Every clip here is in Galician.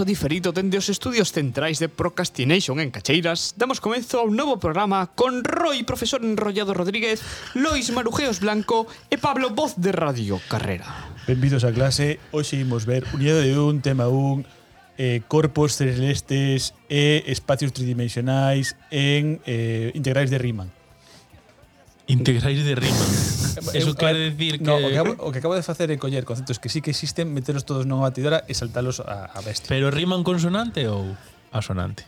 o diferido dende os estudios centrais de Procrastination en Cacheiras, damos comezo a un novo programa con Roy, profesor enrollado Rodríguez, Lois Marujeos Blanco e Pablo Voz de Radio Carrera. Benvidos á clase, hoxe imos ver Unidade de un, tema un eh, corpos celestes e espacios tridimensionais en eh, integrais de Riemann. Integrais de rima. Eso quere eh, decir que... No, o, que acabo, o que acabo de facer é coller conceptos que sí que existen, metelos todos nunha batidora e saltalos a, a bestia. Pero riman consonante ou asonante?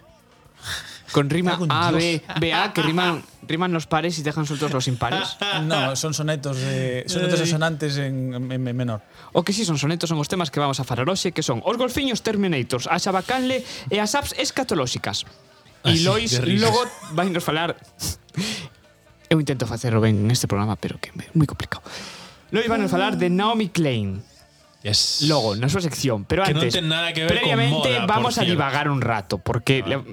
Con rima A, B, B, A, que riman, riman los pares y dejan sueltos los impares. No, son sonetos de, sonetos asonantes en, en, en menor. O que si sí son sonetos son os temas que vamos a falar hoxe, que son os golfiños terminators, a xabacanle e as apps escatolóxicas. Ah, e Lois logo vai nos falar Eu intento facerlo ben neste programa, pero que é moi complicado. Lois vai nos falar de Naomi Klein. Yes. Logo, na súa sección, pero Que non antes ten nada que ver con previamente moda, vamos a divagar un rato, porque le-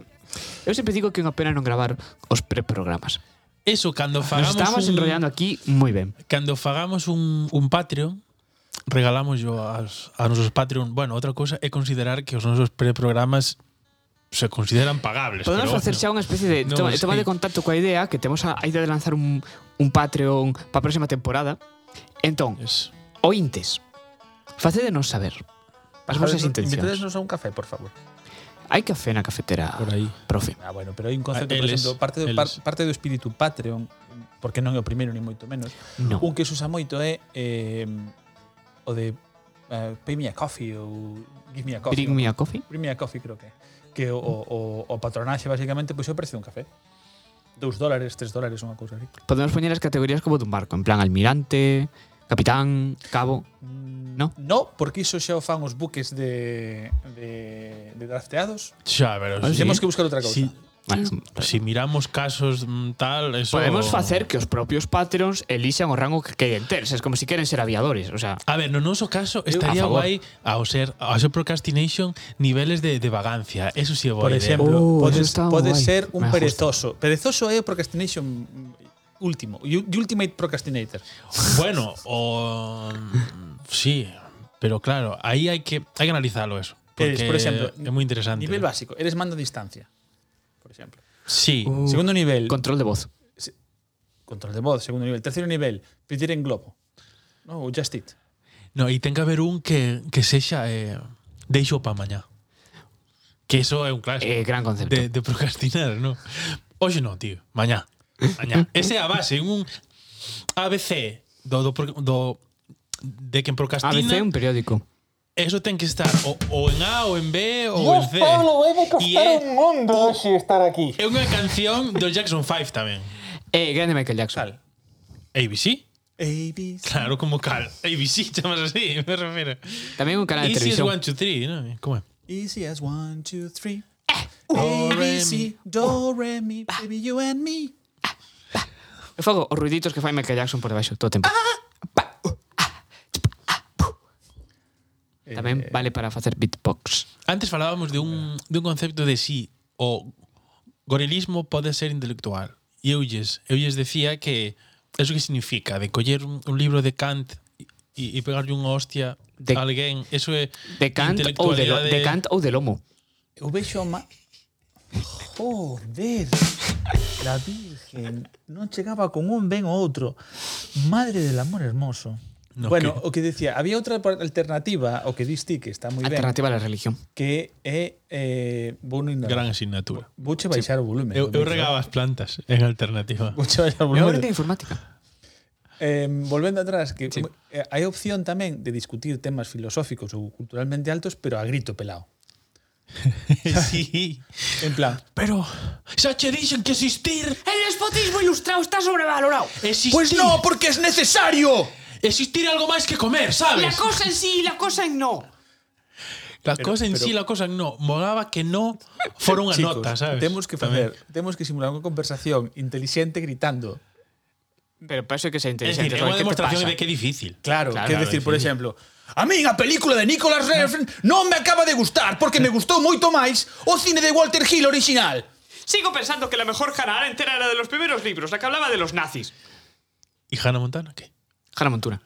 eu sempre digo que é unha pena non gravar os preprogramas. Eso, cando Nos fagamos estamos un, enrollando aquí moi ben. Cando fagamos un, un Patreon, regalamos yo a nosos Patreon. Bueno, outra cosa é considerar que os nosos preprogramas se consideran pagables. Podemos pero, facer xa unha especie de no, toma, toma de contacto coa idea que temos a, a idea de lanzar un, un Patreon para a próxima temporada. Entón, yes. ointes, facedenos saber as vosas intencións. Invitadesnos a un café, por favor. Hai café na cafetera, por aí. profe. Ah, bueno, pero hai un concepto, por exemplo, parte do, par, parte do espírito Patreon, porque non é o primeiro, ni moito menos, no. un que se usa moito é eh, o de uh, pay me a coffee ou Give me a coffee. Bring me a coffee. Bring me a coffee, creo que. Que o, o, o patronaxe, basicamente, puxo o precio dun café. 2 dólares, 3 dólares, unha cousa así. Podemos poñer as categorías como dun barco, en plan almirante, capitán, cabo, mm, no? No, porque iso xa o fan os buques de, de, de drafteados. Xa, pero ah, sí. Temos que buscar outra cousa. Sí. Si miramos casos mm, tal, eso... Podemos facer que os propios Patreons elixan o rango que queren ter, es como si queren ser aviadores, o sea, A ver, no noso caso a estaría favor. guai ao ser ao ser procrastination niveles de, de vagancia. Eso sí é boa Por exemplo, Oh, guai. ser un Me perezoso. Perezoso é o procrastination último, the ultimate procrastinator. Bueno, o sí, pero claro, aí hai que hai que analizarlo eso, porque Eres, por exemplo, é moi interesante. Nivel básico, eres mando a distancia, por exemplo. Sí. Uh, segundo nivel. Control de voz. Control de voz, segundo nivel. Terceiro nivel, pedir en globo. No, ou just it. No, e ten que haber un que, que sexa eh, deixo pa mañá. Que eso é un clásico. Eh, gran concepto. De, de procrastinar, no? Hoxe no, tío. Mañá. Mañá. Ese é a base. Un ABC do, do, do de quen procrastina... ABC é un periódico. Eso ten que estar o, o en A ou en B ou en C. vai me E é, mundo se estar aquí. é unha canción do Jackson 5 tamén. Eh, grande Michael Jackson. Cal. ABC? ABC. Claro, como cal. ABC, chamas así, me refiro. Tamén un canal de Easy as televisión. 1, 2, 3, ¿no? Como é? Easy as one, two, three. Do, re, ABC, do, re, mi, baby, you and me. Eu fago os ruiditos que fai Michael Jackson por debaixo todo o tempo. Tamén eh, vale para facer beatbox. Antes falábamos de un, de un concepto de si sí, o gorilismo pode ser intelectual. E eu lles, eu lles decía que eso que significa, de coller un, un libro de Kant e, e pegarlle unha hostia de, a alguén, eso é de Kant ou de, lo, de Kant ou de Lomo. Eu vexo má... Joder, la Virgen non chegaba con un ben ou outro. Madre del amor hermoso. No, bueno, que... o que dicía, había outra alternativa, o que diste que está moi ben. Alternativa á religión. Que é eh, vou non Gran asignatura. Vouche baixar sí. o volumen. Eu, eu regaba as plantas en alternativa. Vouche baixar o volumen. Eu de informática. Eh, volvendo atrás, que sí. eh, hai opción tamén de discutir temas filosóficos ou culturalmente altos, pero a grito pelado. sí. En plan. Pero xa che dixen que existir... El despotismo ilustrado está sobrevalorado. Existir. Pues no, porque es necesario. Existir é algo máis que comer, sabes? La cosa en sí y la cosa en no. La cosa en pero- sí, la cosa en no. Molaba que no fora unha Chicos, nota, sabes? Temos que facer, temos que simular unha conversación inteligente gritando. Pero para eso hay que ser É inteligente. é unha ¿qué te demostración de que é difícil. Claro, Claro, quer claro, decir, por exemplo, a min a película de Nicolas Refn non me acaba de gustar porque me gustou moito máis o cine de Walter Hill original. Sigo pensando que la mejor Hannah Arendt era la de los primeros libros, la que hablaba de los nazis. ¿Y Hannah Montana qué? Hannah Montura.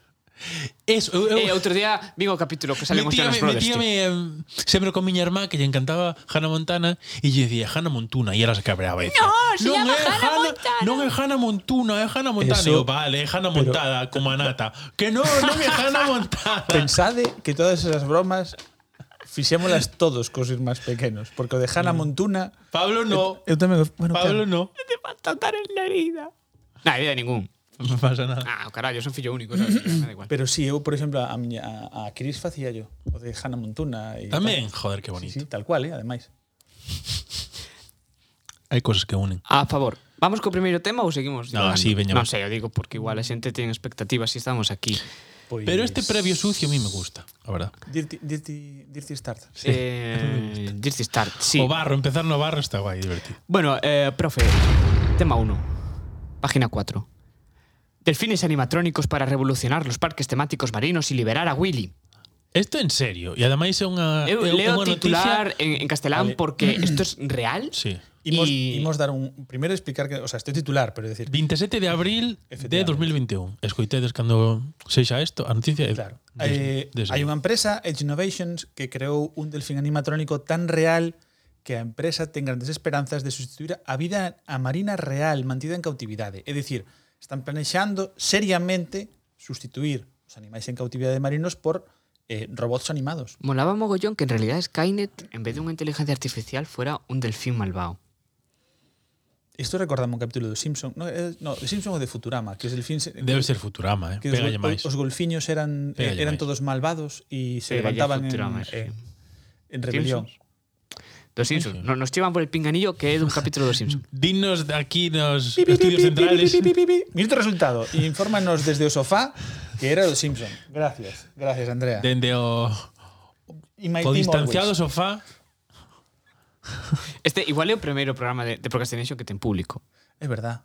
Eso, eu, eu, E outro día vin o capítulo que salen os Jonas metíame, Brothers. tío. metíame em, sempre con miña irmá que lle encantaba Hannah Montana e lle dicía Hannah Montuna e ela se cabreaba e decía, No, se non é Hannah Montana." non é Hannah Montuna, é Hannah Montana. Eso- E eu, vale, é Hannah pero- Montada como a nata. Que non, non é Hannah Montana. Pensade que todas esas bromas fixémolas todos cos irmáns pequenos, porque o de Hannah Montuna Pablo no. eu tamén, bueno, Pablo claro, no. Te falta dar en la herida. Nah, vida ningún. non pasa nada. Ah, carallo, son fillo único, sabes? me da igual. Pero si sí, eu, por exemplo, a miña a, a Cris facía yo, o de Hannah Montuna e Tamén, tal. joder, que bonito. Sí, sí, tal cual, eh, ademais. Hai cosas que unen. A favor. Vamos co primeiro tema ou seguimos? No, así veña. Non sei, eu digo porque igual a xente ten expectativas si estamos aquí. Pois... Pero este previo sucio a mí me gusta, a verdad. Dirty, dirty, dirty Start. Sí. Eh, dirty Start, sí. O barro, empezar no barro está guai, divertido. Bueno, eh, profe, tema 1, página 4 delfines animatrónicos para revolucionar los parques temáticos marinos y liberar a Willy. Esto en serio, e ademais é unha Eu eh, é leo unha titular noticia... en, en castelán vale. porque esto es real. Sí. Imos, y... imos dar un primeiro explicar que, o sea, este titular, pero decir 27 de abril de 2021. Escoitedes cando sexa isto a noticia. Claro. Des, eh, des. hai unha empresa Edge Innovations que creou un delfín animatrónico tan real que a empresa ten grandes esperanzas de sustituir a vida a marina real mantida en cautividade. É dicir, están planexando seriamente sustituir os animais en cautividade marinos por eh, robots animados. Molaba mogollón que en realidad Skynet, en vez de unha inteligencia artificial, fuera un delfín malvado. Isto recordame un capítulo do Simpson, no, eh, no, de Simpson ou de Futurama, que os delfíns Debe ser Futurama, eh. Que Pégalle os, máis. Os golfiños eran Pégalle eran máis. todos malvados e se Pégalle levantaban en, eh, en rebelión. Simpsons. Dos Simpsons. Nos, nos llevan por el pinganillo que é dun capítulo dos Simpsons. Dinos aquí nos pi, pi, estudios pi, centrales. Mirte resultado. Infórmanos desde o sofá que era o Simpson. Gracias. Gracias, Andrea. Dende o... O distanciado always. sofá. Este igual é o primeiro programa de, de procrastination que ten público. É verdad.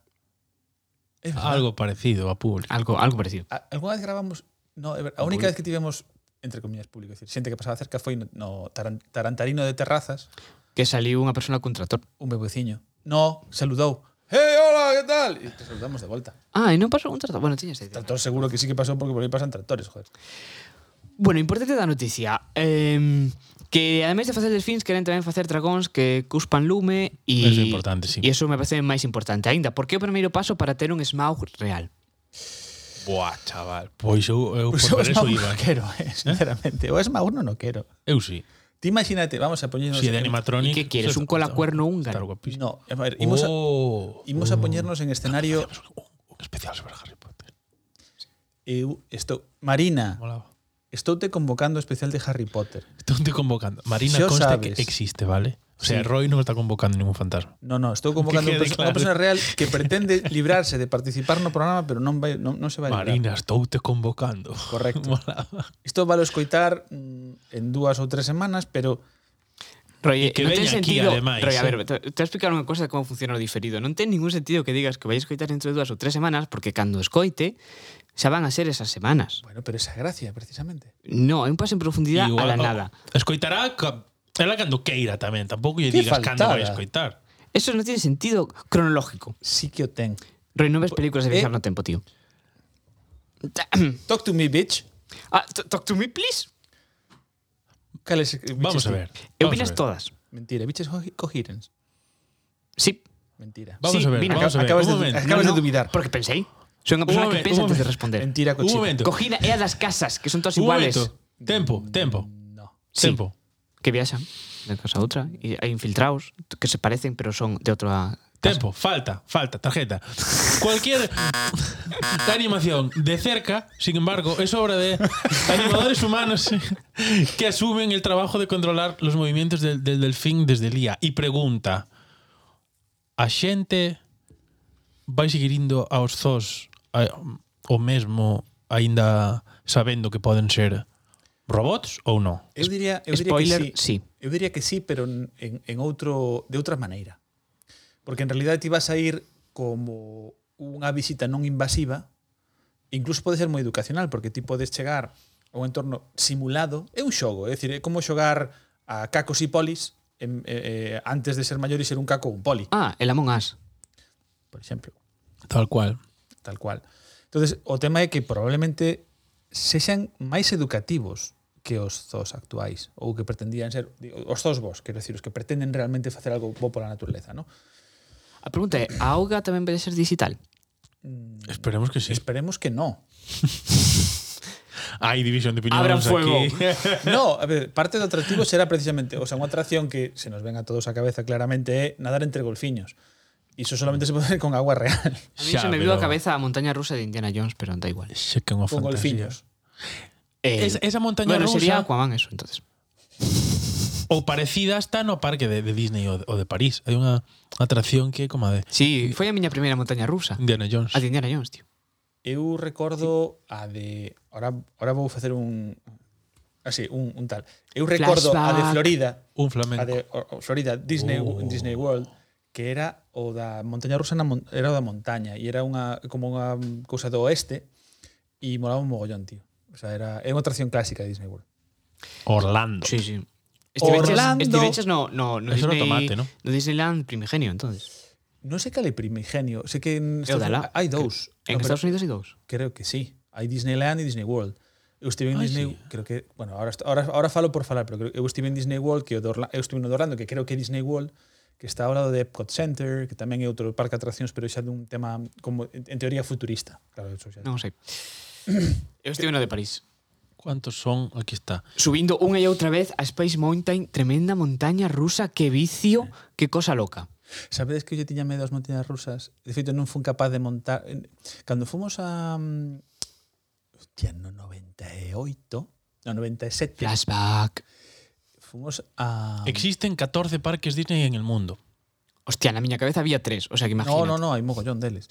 É verdad. Algo parecido a público. Algo, algo parecido. A, alguna vez gravamos... No, é. A única vez que tivemos entre comillas público, decir, xente que pasaba cerca foi no Tarantarino de Terrazas que saliu unha persona cun tractor. Un bebeciño. No, saludou. Hey, hola, que tal? E te saludamos de volta. Ah, e non pasou un tractor. Bueno, tiñas Tractor seguro que sí que pasou porque por aí pasan tractores, joder. Bueno, importante da noticia. Eh, que ademais de facer delfins queren tamén facer dragóns que cuspan lume e Eso é importante, sí. E eso me parece máis importante aínda, porque é o primeiro paso para ter un smaug real. Buah, chaval. Pois eu, eu pois por eu eso iba. Eh. Quero, eh, sinceramente. Eh? O smaug non o quero. Eu sí. Te imagínate, vamos a poñernos... Si sí, de animatronic... ¿Qué quieres, un colacuerno húngaro? No, a ver, imos oh, a, imos a poñernos en escenario... Un, un especial sobre Harry Potter. Eu, eh, esto, Marina, Molaba. estou te convocando especial de Harry Potter. Estou te convocando. Marina, si consta sabes, que existe, vale? O sea, sí. Roy non está convocando ningún fantasma. No, no, estou convocando que claro. unha persona real que pretende librarse de participar no programa, pero non vai non, non se vai Marina, estou te convocando. Correcto. Molaba. Isto vale escoitar mm, en dúas ou tres semanas, pero Roy, que non ten sentido, aquí, ademais, Roy, a ¿eh? ver, te, te explicar unha cosa de como funciona o diferido. Non ten ningún sentido que digas que vais escoitar entre dúas ou tres semanas, porque cando escoite, xa van a ser esas semanas. Bueno, pero esa gracia, precisamente. No, é un paso en profundidade a la oh, nada. Escoitará ca- ela cando queira tamén. Tampouco lle Que digas cando vai a escoitar. Eso non tiene sentido cronológico. Sí que o ten. Roy, non ves películas de Eh. viajar no tempo, tío. Talk to me, bitch. ah, talk to me, please. Cales, eh, Vamos a ver. Eu vamos vi a las ver. todas. Mentira, biches co- coherence. Sí, Mentira. Vamos Sí, a ver, vino. vamos a ver. Acabas un de- momento. acabas No, de no, dubidar. Porque pensei. Soy unha Un persona que momento, pensa un antes de responder. Mentira, Un cochino. momento. Cogida é a das casas, que son todas Un iguales. momento. Tempo, tempo. No. Sí. Tempo. que viaxan de casa a outra e hai infiltrados que se parecen pero son de outra Casa. Tempo, falta, falta, tarjeta. Cualquier animación de cerca, sin embargo, es obra de animadores humanos que asumen el trabajo de controlar los movimientos del, del delfín desde Lía. Y pregunta, a xente vai seguir indo aos zos a, o mesmo aínda sabendo que poden ser robots ou non? Eu diría, eu diría Spoiler, que sí. sí. Eu diría que sí, pero en, en outro de outra maneira. Porque en realidad ti vas a ir como unha visita non invasiva, incluso pode ser moi educacional, porque ti podes chegar a un entorno simulado, é un xogo, é dicir, é como xogar a cacos e polis en, eh, eh, antes de ser maior e ser un caco ou un poli. Ah, el Among Us. Por exemplo. Tal cual. Tal cual. Entonces, o tema é que probablemente sexan máis educativos que os zoos actuais ou que pretendían ser os zoos vos, quero decir, os que pretenden realmente facer algo bo pola naturaleza, ¿no? A pregunta é, a auga tamén pode ser digital? Esperemos que sí. Esperemos que no. Hai división de opinións Abran fuego. aquí. No, a ver, parte do atractivo será precisamente, o sea, unha atracción que se nos ven a todos a cabeza claramente é nadar entre golfiños. Iso solamente se pode hacer con agua real, A mí Xa, se me viu a pero- cabeza a montaña rusa de Indiana Jones, pero non da igual. Xe que unha con fantasía. golfiños. Eh, es, esa montaña bueno, rusa... sería Aquaman eso, entonces. Ou parecida está no parque de, de Disney o de, o de París. Hai unha atracción que é como de... Sí, foi a miña primeira montaña rusa. Indiana Jones. A de Indiana Jones, tío. Eu recordo sí. a de... Ahora, ahora vou facer un... Ah, Así, un, un tal. Eu recordo Flashback. a de Florida. Un flamenco. A de o, o Florida, Disney, uh. Disney World que era o da montaña rusa na, era o da montaña e era unha como unha cousa do oeste e molaba un mogollón, tío. O sea, era, é unha atracción clásica de Disney World. Orlando. Sí, sí. Estiveches, Orlando. Estiveches no, no, no Eso Disney, no tomate, ¿no? No Disneyland primigenio, entonces. Non sei le primigenio. Sei que en Estados, Eudala, hai dous. En no, Estados Unidos hai dous? Creo que sí. Hai Disneyland e Disney World. Eu estive en Ay, Disney, sí. creo que, bueno, ahora, ahora, ahora falo por falar, pero creo, eu estive en Disney World, que o de Orlando, eu estive no de Orlando, que creo que Disney World, que está ao lado de Epcot Center, que tamén é outro parque de atraccións, pero xa dun tema como en, en teoría futurista. Claro, eso xa. Non sei. Sí. Eu estive no de París. ¿Cuántos son? Aquí está. Subindo unha e outra vez a Space Mountain, tremenda montaña rusa, que vicio, que cosa loca. Sabedes que eu tiña medo ás montañas rusas? De feito, non fun capaz de montar... Cando fomos a... mm, Hostia, no 98... No 97... Flashback. Fomos a... Existen 14 parques Disney en el mundo. Hostia, na miña cabeza había tres, o sea que imagínate. No, no, no, hai mogollón deles.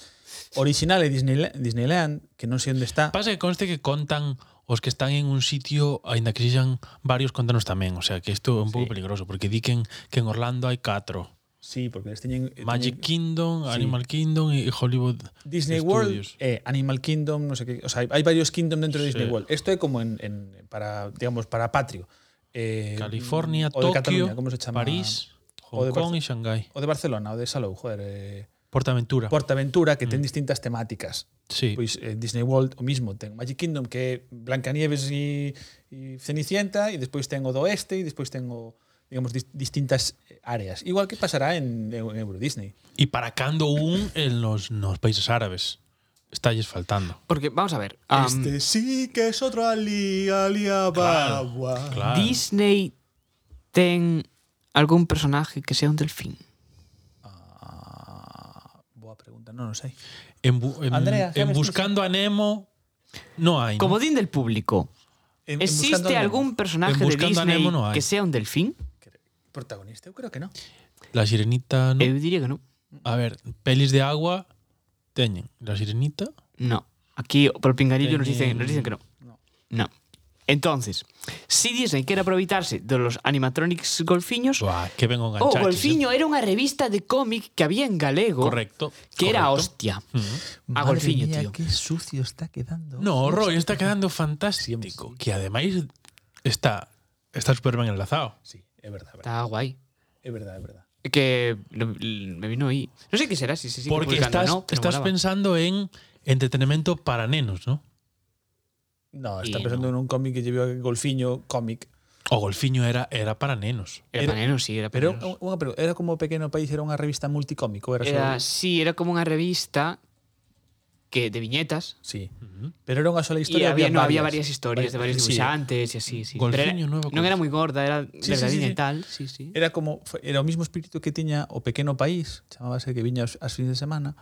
Original é Disneyland, Disneyland, que non sei onde está. Pasa que conste que contan os que están en un sitio, aínda que sexan varios, contanos tamén. O sea, que isto é un pouco Sí. peligroso, porque di que en, que en Orlando hai 4. Sí, porque eles teñen Magic teñen- Kingdom, sí. Animal Kingdom e Hollywood Disney World e Animal Kingdom, no sé que, o sea, hai, varios Kingdom dentro de Sí. Disney World. Esto é como en, en para, digamos, para patrio. Eh, California, Tokio, Cataluña, como se chama? París, Hong o de Kong Barce y O de Barcelona, o de Salou, joder. Eh, Portaventura. Portaventura, que mm. ten distintas temáticas. Sí. Pois eh, Disney World o mismo, ten Magic Kingdom que é Blancanieves e, e Cenicienta e despois ten o do Oeste e despois ten o digamos dis distintas áreas, igual que pasará en, en Euro Disney. E para cando un en los nos países árabes Estalles faltando. Porque vamos a ver, um, este sí que es otro ali ali. Claro, claro. Disney ten algún personaje que sea un delfín. Ah, boa pregunta, non o sei. En, bu- en, Andrea, en Buscando a Nemo no hai. ¿no? Como din del público, En- en Buscando ¿existe algún personaje de Disney no que sea un delfín? protagonista? Eu creo que non. La Sirenita no. Eu diría que no. A ver, pelis de agua teñen La Sirenita. No. Aquí, por el pingarillo, nos dicen, Teñen- nos dicen que no. No. Entonces, si Disney quere aproveitarse de los animatronics golfiños, Buah, que vengo o Golfiño ¿eh? era unha revista de cómic que había en galego. Correcto. Que correcto. era hostia. Mm. A Golfiño, mía, tío. Qué sucio está quedando. No, Roy, está quedando fantástico. Que ademais está está super ben enlazado. Sí, é verdade. Está guai. É verdade, é verdade. Que me vino aí. No sé qué será, si se sigue Porque estás, no, estás molaba. pensando en entretenimiento para nenos, ¿no? No, está pensando no. un cómic que llevou Golfiño cómic. O Golfiño era era para nenos. Era, era para nenos, sí, era para pero, nenos. Unha, pero era como Pequeno País, era unha revista multicómico. Era, era solo... Sí, era como unha revista que de viñetas. Sí. Uh -huh. Pero era unha sola historia. Y había, había, no, varias, había varias historias varias, de varios dibujantes sí. y así. Sí. Golfiño, pero era, non era moi gorda, era sí, verdadiña sí, sí, sí. e tal. Sí, sí. Era como era o mismo espírito que tiña o Pequeno País, chamábase que viña as, as fins de semana,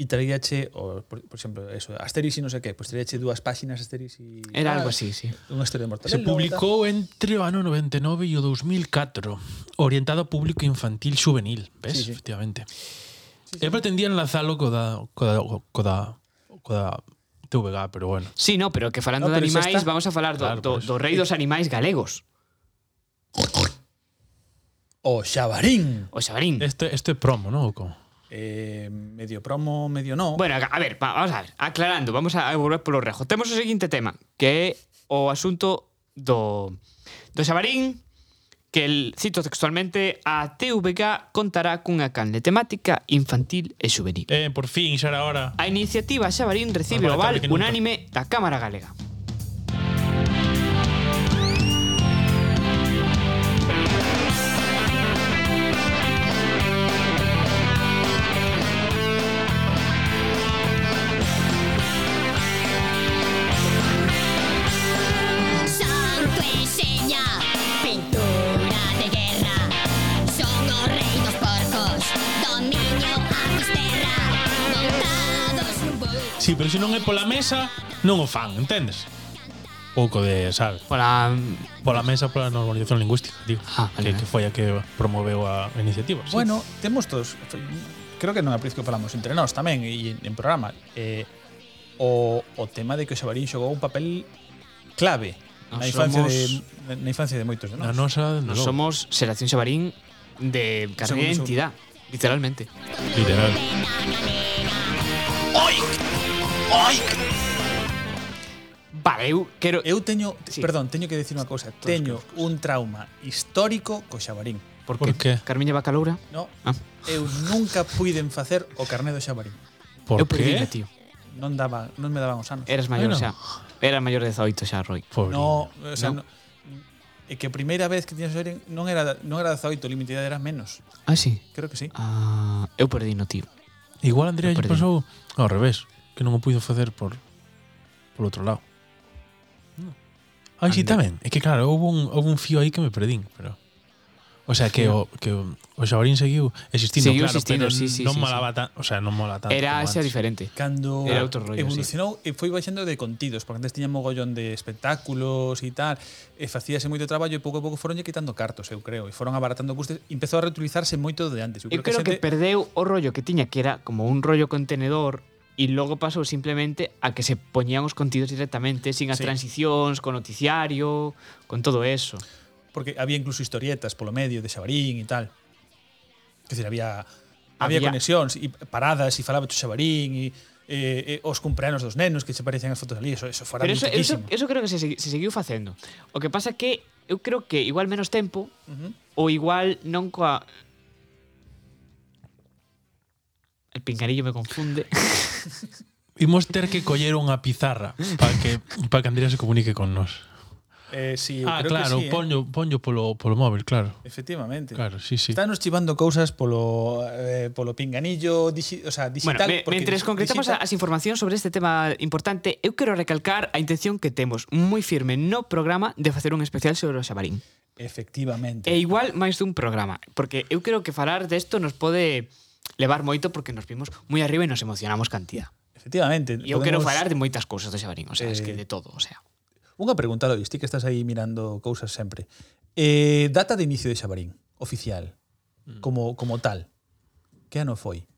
e traíache, o, por, por exemplo, eso, Asterix e non sei que, pois traíache dúas páxinas Asterix e... Era algo ah. así, sí. Unha historia de Mortadelo. Se publicou entre o ano 99 e o 2004, orientado ao público infantil juvenil, ves, sí, sí. efectivamente. Sí, sí. Eu pretendía enlazalo co da, co da, co da, co da TVG, pero bueno. Sí, no, pero que falando no, pero de animais, está... vamos a falar do, claro, do, pues. do rei dos animais galegos. O xabarín. O xabarín. Este, este promo, non? Como? Eh, medio promo, medio no. Bueno, a ver, vamos a ver, aclarando, vamos a volver polo rejo. Temos o seguinte tema, que é o asunto do, do Xabarín, que el, cito textualmente, a TVG contará cunha canle temática infantil e juvenil. Eh, por fin, xa era hora. A iniciativa Xabarín recibe o no, unánime da Cámara Galega. pero se non é pola mesa, non o fan, entendes? Pouco de, sabe? Pola... Pola mesa pola normalización lingüística, digo. Ah, vale, que, vale. que foi a que promoveu a iniciativa. Sí. Bueno, temos todos... Creo que non é que falamos entre nós tamén e en programa. Eh, o, o tema de que o Xabarín xogou un papel clave na infancia, somos, de, na infancia de moitos de nós. Na nosa, nos somos Xeración Xabarín de carreira de identidade, literalmente. Literal. Oi! Ai. Vale, eu quero Eu teño, sí. perdón, teño que dicir unha cousa. Teño un trauma histórico co Xabarín. Porque Por que? Carmiña Bacaloura? No. Ah. Eu nunca puiden facer o carné do Xabarín. Por eu que? tío. Non daba, non me daban os anos. Eras maior bueno. xa. Era maior de 18 xa, Roy. No, o sea, no. no e que a primeira vez que tiñas Xabarín non era non era 18, o límite era menos. Ah, sí. Creo que sí. Ah, eu perdino, tío. Igual Andrea lle pasou ao revés que non o puido facer por por outro lado. Ai, Ah, si sí, tamén. É que claro, houve un, houve un fío aí que me perdín, pero O sea, que o, que o, o Xabarín seguiu existindo, seguiu claro, existindo, pero sí, sí, non sí, molaba sí. tan, o sea, non mola tanto. Era xa diferente. Cando Era outro rollo, evolucionou sí. e foi baixando de contidos, porque antes tiña mogollón de espectáculos e tal, e facíase moito traballo e pouco a pouco foronlle quitando cartos, eu creo, e foron abaratando custes, empezou a reutilizarse moito de antes. Eu creo, eu creo que, que, xente... que perdeu o rollo que tiña, que era como un rollo contenedor, e logo pasou simplemente a que se poñían os contidos directamente sin as sí. transicións, con noticiario, con todo eso. Porque había incluso historietas polo medio de Xabarín e tal. Que decir, había había, había conexións e paradas e falaba tu Xabarín e eh, eh, os cumpleanos dos nenos que se parecen as fotos ali, eso, eso fora Pero eso, eso, eso creo que se, se seguiu facendo. O que pasa que eu creo que igual menos tempo uh -huh. ou igual non coa El pingarillo me confunde. Imos ter que coller unha pizarra para que, para que Andrea se comunique con nós. Eh, sí, ah, creo claro, que sí, poño, eh? poño polo, polo móvil, claro. Efectivamente. Claro, sí, sí. Estános chivando cousas polo, eh, polo pinganillo, digi, o sea, digital. Bueno, me, mentres concretamos digital... as informacións sobre este tema importante, eu quero recalcar a intención que temos moi firme no programa de facer un especial sobre o xabarín. Efectivamente. E igual máis dun programa, porque eu creo que falar desto nos pode levar moito porque nos vimos moi arriba e nos emocionamos cantidad. Efectivamente. E eu podemos... quero falar de moitas cousas do Xabarín, o sea, eh... es que eh, de todo, o sea. Unha pregunta, Lois, ti que estás aí mirando cousas sempre. Eh, data de inicio de Xabarín, oficial, mm. como, como tal. Que ano foi?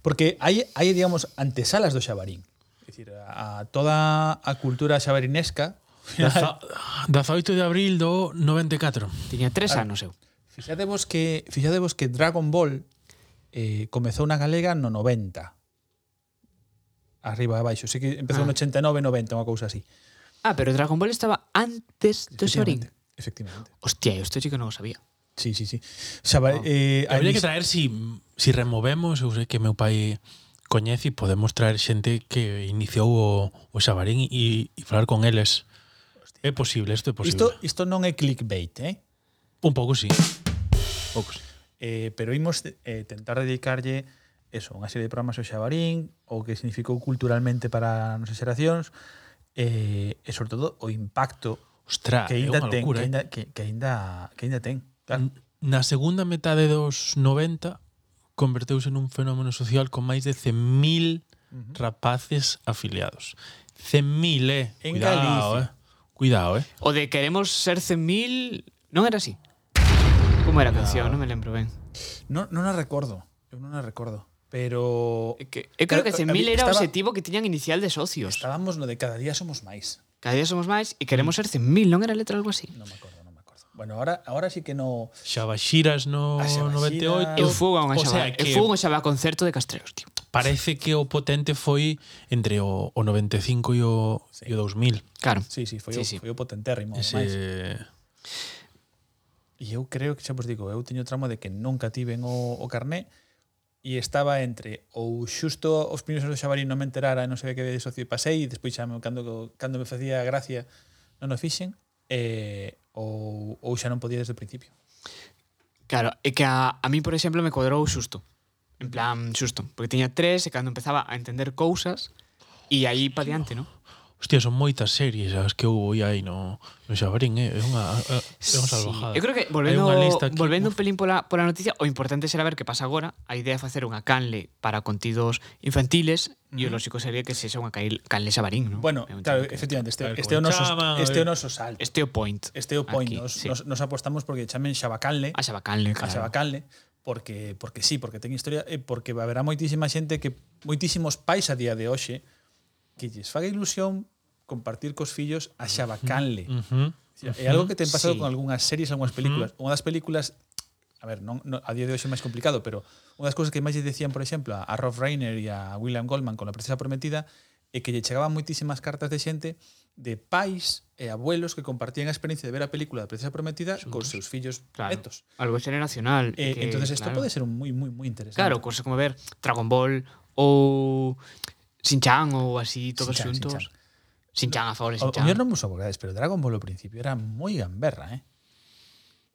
Porque hai, hai digamos, antesalas do Xabarín. É dicir, a, a toda a cultura xabarinesca... Daza, 18 de abril do 94. Tiña tres ah, anos eu. Fixadevos que, fixadevos que Dragon Ball eh, comezou na galega no 90. Arriba e baixo. Sí que empezou ah. no 89, 90, unha cousa así. Ah, pero Dragon Ball estaba antes do Shorin. Efectivamente. Hostia, isto sí que non o sabía. Sí, sí, sí. Xa, oh. Ah. eh, Habría que traer si, si removemos, eu sei que meu pai coñece e podemos traer xente que iniciou o, o Xabarín e, e falar con eles. Hostia. É posible, isto é posible. Isto, isto non é clickbait, eh? Un pouco sí. Un pouco sí eh, pero imos eh, tentar dedicarlle eso, unha serie de programas ao Xabarín, o que significou culturalmente para as nosas xeracións, eh, e sobre todo o impacto Ostra, que ainda ten, locura, que, ainda, eh? que, que, ainda, que ainda ten. Claro. Na segunda metade dos 90 converteuse nun fenómeno social con máis de 100.000 rapaces afiliados. 100.000, eh. En Cuidado, Galicia. eh. Cuidado, eh. O de queremos ser 100.000, non era así. Como era a canción? Non me lembro ben. Non no a recuerdo. Eu non a recuerdo. Pero. Que, eu creo, que eh, ese mil era o objetivo que tiñan inicial de socios. Estábamos no de cada día somos máis. Cada día somos máis e queremos ser 100.000, non era letra algo así? Non me acordo, non me acordo. Bueno, ahora, ahora sí que no... Xabaxiras no A 98. Eu fui a un O sea, xabá, que- eu fui a un xaba concerto de Castrelos, tío. Parece que o potente foi entre o, o 95 e o, Sí. e o 2000. Claro. Sí, sí, foi, Sí, o, sí. foi o potentérrimo. Ese... Máis. E eu creo que xa vos digo, eu teño tramo de que nunca tiven o, o carné e estaba entre ou xusto os primeiros do xabarín non me enterara e non sabía que de socio pasei e despois xa me, cando, cando me facía gracia non o fixen e, ou, ou xa non podía desde o principio. Claro, é que a, a mí, por exemplo, me cuadrou xusto. En plan, xusto. Porque tiña tres e cando empezaba a entender cousas e aí pa diante, no? Hostia, son moitas series as que houve aí no, no Xabarín, eh? é unha, eh, é unha salvajada. Sí. Eu creo que, volvendo, lista aquí, volvendo uf. un pelín pola, pola noticia, o importante será ver que pasa agora. A idea é facer unha canle para contidos infantiles mm. e o lógico sería que se xa unha canle Xabarín, non? Bueno, claro, que, efectivamente, este, ver, este, o noso, este o noso salto. Este o point. Este o point. Aquí, nos, sí. nos, nos apostamos porque chamen Xabacanle. A Xabacanle, claro. A Xabacanle porque porque sí, porque ten historia e porque haberá moitísima xente que moitísimos pais a día de hoxe que lles faga ilusión compartir cos fillos a xabacanle. Uh -huh. Uh -huh. É algo que ten pasado sí. con algunhas series, algunhas películas. Uh -huh. Unha das películas a ver, non, non, a día de hoxe é máis complicado, pero unha das cousas que máis lle decían, por exemplo, a, a Rolf Reiner e a William Goldman con La princesa prometida é que lle chegaban moitísimas cartas de xente de pais e abuelos que compartían a experiencia de ver a película da princesa prometida Xuntos. cos seus fillos claro, netos. Algo xeneracional. Eh, que, entonces isto claro. pode ser un moi moi moi interesante. Claro, cousas como ver Dragon Ball ou Shin-Chan ou así todos Shin -chan, xuntos. Shin -chan. Sin-chan, a favor, Sin-chan. Yo no me acordáis, pero Dragon Ball al principio era muy gamberra, ¿eh?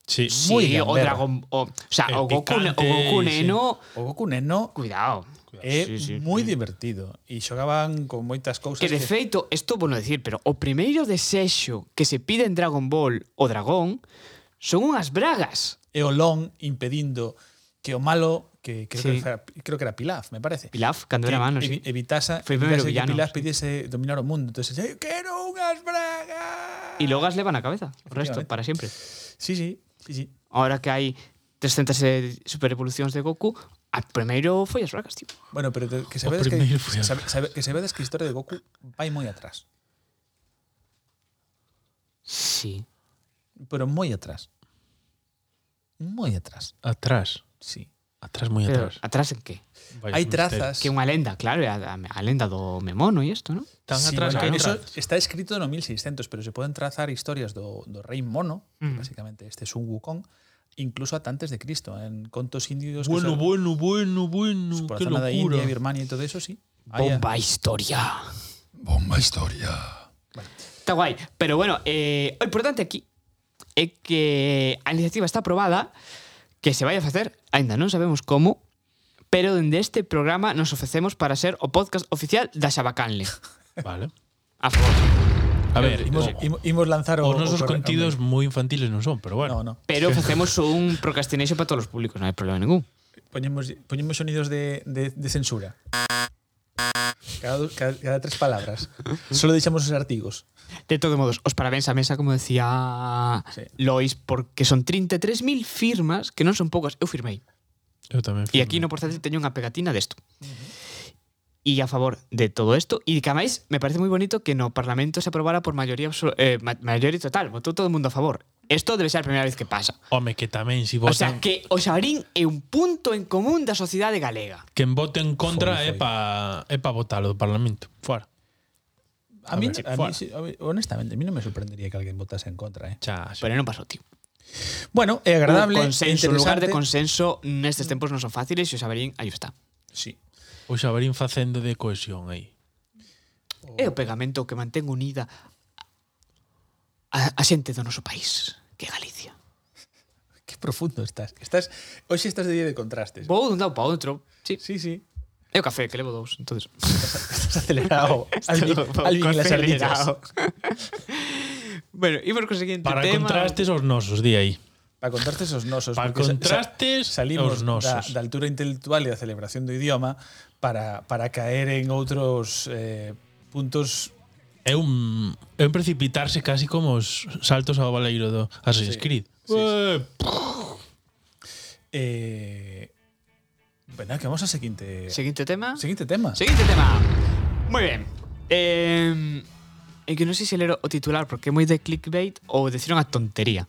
Sí, muy sí o Dragon o, o sea, o Goku, picante, o Goku, Neno. Sí. O Goku Neno. Cuidado. É sí, sí, moi sí. divertido e xogaban con moitas cousas que de que... feito, isto bueno decir, pero o primeiro desexo que se pide en Dragon Ball o dragón son unhas bragas. E o Long impedindo que o malo que creo, Sí. que, era, creo que era Pilaf, me parece. Pilaf, cando que era mano, evi- sí. evitasa, Foi o primeiro evitase que villano, Pilaf sí. pidiese dominar o mundo. Entonces, "Eu quero unhas bragas. E logo as levan a cabeza, o resto, para sempre. Sí, sí, sí, sí. Ahora que hai 300 e- super evolucións de Goku, a primeiro foi as bragas, tío. Bueno, pero que O sabedes que, sabe, sabe, que sabedes que a historia de Goku vai moi atrás. Sí. Pero moi atrás. Moi atrás. Atrás. Sí. Atrás moi atrás. Pero, atrás en que? Vai, Hai trazas. Que é unha lenda, claro, é a, a lenda do Memono e isto, non? Tan sí, atrás bueno, que eso está escrito no 1600, pero se poden trazar historias do, do rei Mono, mm. básicamente este Sun Wukong, incluso ata antes de Cristo, en contos indios. Bueno, que son, bueno, bueno, bueno. Por la zona locura. India, Birmania y todo eso, sí. Bomba Allá. historia. Bomba historia. Bueno. Está guai. Pero bueno, eh, o importante aquí é que a iniciativa está aprobada, que se vai a facer, aínda non sabemos como, pero dende este programa nos ofrecemos para ser o podcast oficial da Xabacanle. Vale. A favor. A ver, imos, o, imos lanzar o, os nosos o contidos moi infantiles non son, pero bueno. No, no. Pero facemos un procrastination para todos os públicos, non hai problema ningún. Poñemos, poñemos sonidos de, de, de censura. Cada, cada, cada tres palabras. Solo deixamos os artigos. De todo modos, os parabéns á mesa, como decía sí. Lois, porque son 33.000 firmas, que non son poucas. Eu firmei. Eu tamén firmei. E aquí no portátil teño unha pegatina desto. Uh -huh e a favor de todo isto e que ademais me parece moi bonito que no Parlamento se aprobara por maioría eh, maioría total, votou todo o mundo a favor. Isto debe ser a primeira vez que pasa. Home, que tamén si votan... O sea, que o Xabarín é un punto en común da sociedade galega. Quen vote en contra foi, foi. é pa é pa votar do Parlamento. Fora. A, a mí, ver, a, mí sí, a mí, honestamente, a mí non me sorprendería que alguén votase en contra, eh. Xa, xa. Pero non pasou, tío. Bueno, é agradable, un consenso, lugar de consenso nestes tempos non son fáciles e o Xabarín aí está. Sí, O xabarín facendo de cohesión aí. É o pegamento que mantén unida a, a xente do noso país, que é Galicia. que profundo estás. Estás hoxe estás de día de contrastes. Vou dun lado para outro. Sí. Sí, sí. É o café que levo dous, entonces. Estás acelerado. Alvin, Alvin las acelerado. bueno, imos co seguinte Para tema. contrastes os nosos, di aí. Para contrastes os nosos. Para contrastes sa- salimos. Da, da altura intelectual e da celebración do idioma para, para caer en outros eh, puntos É un é un precipitarse casi como os saltos ao baleiro do Assassin's Sí, Creed. sí, sí. Eh, bueno, que vamos ao seguinte Seguinte tema. seguinte tema. Seguinte tema. Moi ben. Eh, é que non sei se ler o titular porque é moi de clickbait ou deciron a tontería.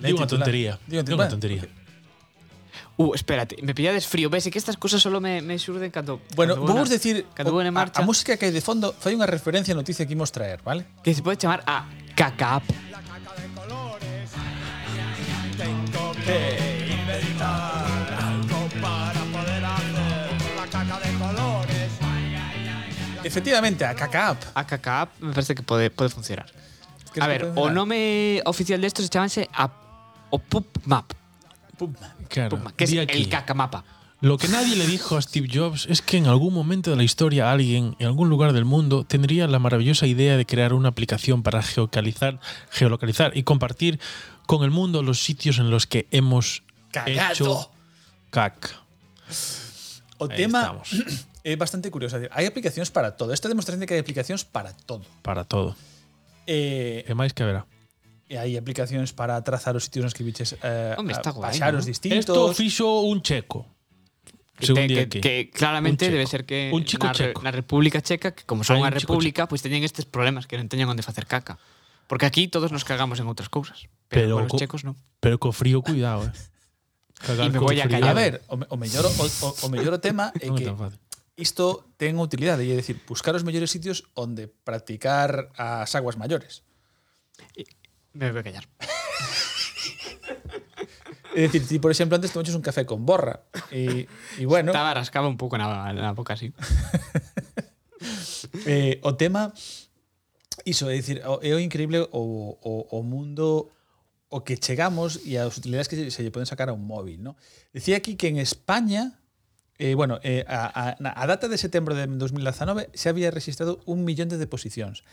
No, no. Di unha tontería. Di unha Di unha tontería. Uh, espérate, me pillades frío. Ves, é que estas cosas solo me, me xurden cando... Bueno, cando vamos na- decir Cando vou en a, marcha, a música que hai de fondo fai unha referencia á noticia que imos traer, vale? que se pode chamar a caca Tengo que inventar algo para poder hacer la caca de colores. Efectivamente, a Caca App. A caca me parece que pode, pode funcionar. ¿Crees A ver, puede o nome oficial desto se chamanse a, o Pup Map, Pum. Claro. Pup Map, que es aquí. el caca mapa. Lo que nadie le dijo a Steve Jobs es que en algún momento de la historia alguien en algún lugar del mundo tendría la maravillosa idea de crear una aplicación para geocalizar, geolocalizar y compartir con el mundo los sitios en los que hemos Cagado. hecho caca. O Ahí tema estamos. é bastante curioso. Hai aplicacións para todo. Esta demostración de que hai aplicacións para todo. Para todo. Eh, E máis que verá. E hai aplicacións para trazar os sitios nos que biches eh, está guai, paxaros ¿no? distintos. Esto fixo un checo. Que, te, que, que, que claramente debe ser que un chico na, re- checo. na República Checa, que como son Hai unha un chico república, pois pues teñen estes problemas que non teñen onde facer caca. Porque aquí todos nos cagamos en outras cousas, pero, Pero con os co- checos non. Pero co frío, cuidado, eh. Cagar Y me co voy a frío. A ver, o, me- o mellor o, o, o mellor o tema é Non é que tan fácil. isto ten utilidade, é dicir, buscar os mellores sitios onde practicar as aguas maiores me voy a callar. É dicir, ti, por exemplo, antes tomaches un café con borra. E, e bueno... Estaba rascaba un pouco na, na boca, así. eh, o tema... Iso, é dicir, é o increíble o, o, o mundo o que chegamos e as utilidades que se lle poden sacar a un móvil, ¿no? Decía aquí que en España Eh, bueno, eh, a, a, a data de setembro de 2019 se había registrado un millón de deposicións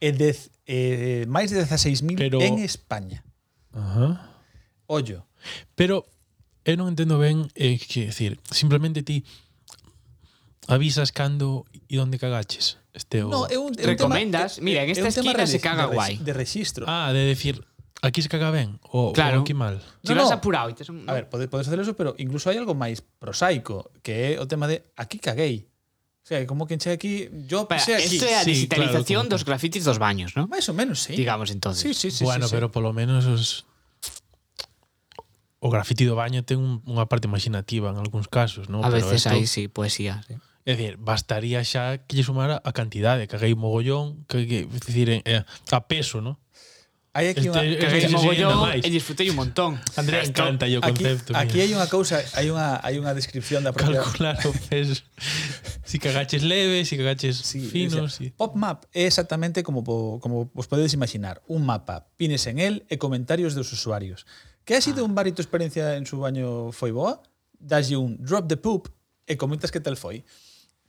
e dez, eh, máis de 16.000 Pero... en España. Ajá. Ollo. Pero eu non entendo ben eh, que decir, simplemente ti avisas cando e onde cagaches. Este o... No, é un, é un Recomendas, tema, mira, en esta é esquina se caga de, guai. De registro. Ah, de decir, aquí se caga ben o, claro. aquí mal. Si no, vas no. apurado. Te son... A ver, podes, podes hacer eso, pero incluso hai algo máis prosaico, que é o tema de aquí caguei sea, como que enche aquí, yo pasé aquí. Esto é a sí, digitalización claro, dos grafitis dos baños, ¿no? Más ou menos, sí. Digamos entonces. Sí, sí, sí, bueno, sí, pero sí. polo menos os o grafiti do baño ten un, unha parte imaginativa en algúns casos, ¿no? A pero veces esto... aí sí, poesía, sí. É dicir, bastaría xa que lle sumara a cantidade, que haguei mogollón, que, que é dicir, eh, a peso, ¿no? Hai aquí unha este, este, este mogollón e disfrutei un montón. Andrea encanta o concepto. Aquí, aquí hai unha cousa, hai unha hai unha descripción da propia calcular o peso. si cagaches leve, si cagaches sí, finos, o sí. Pop map é exactamente como po, como vos podedes imaginar, un mapa, pines en el e comentarios dos usuarios. Que ha sido ah. un bar experiencia en su baño foi boa? Daslle un drop the poop e comentas que tal foi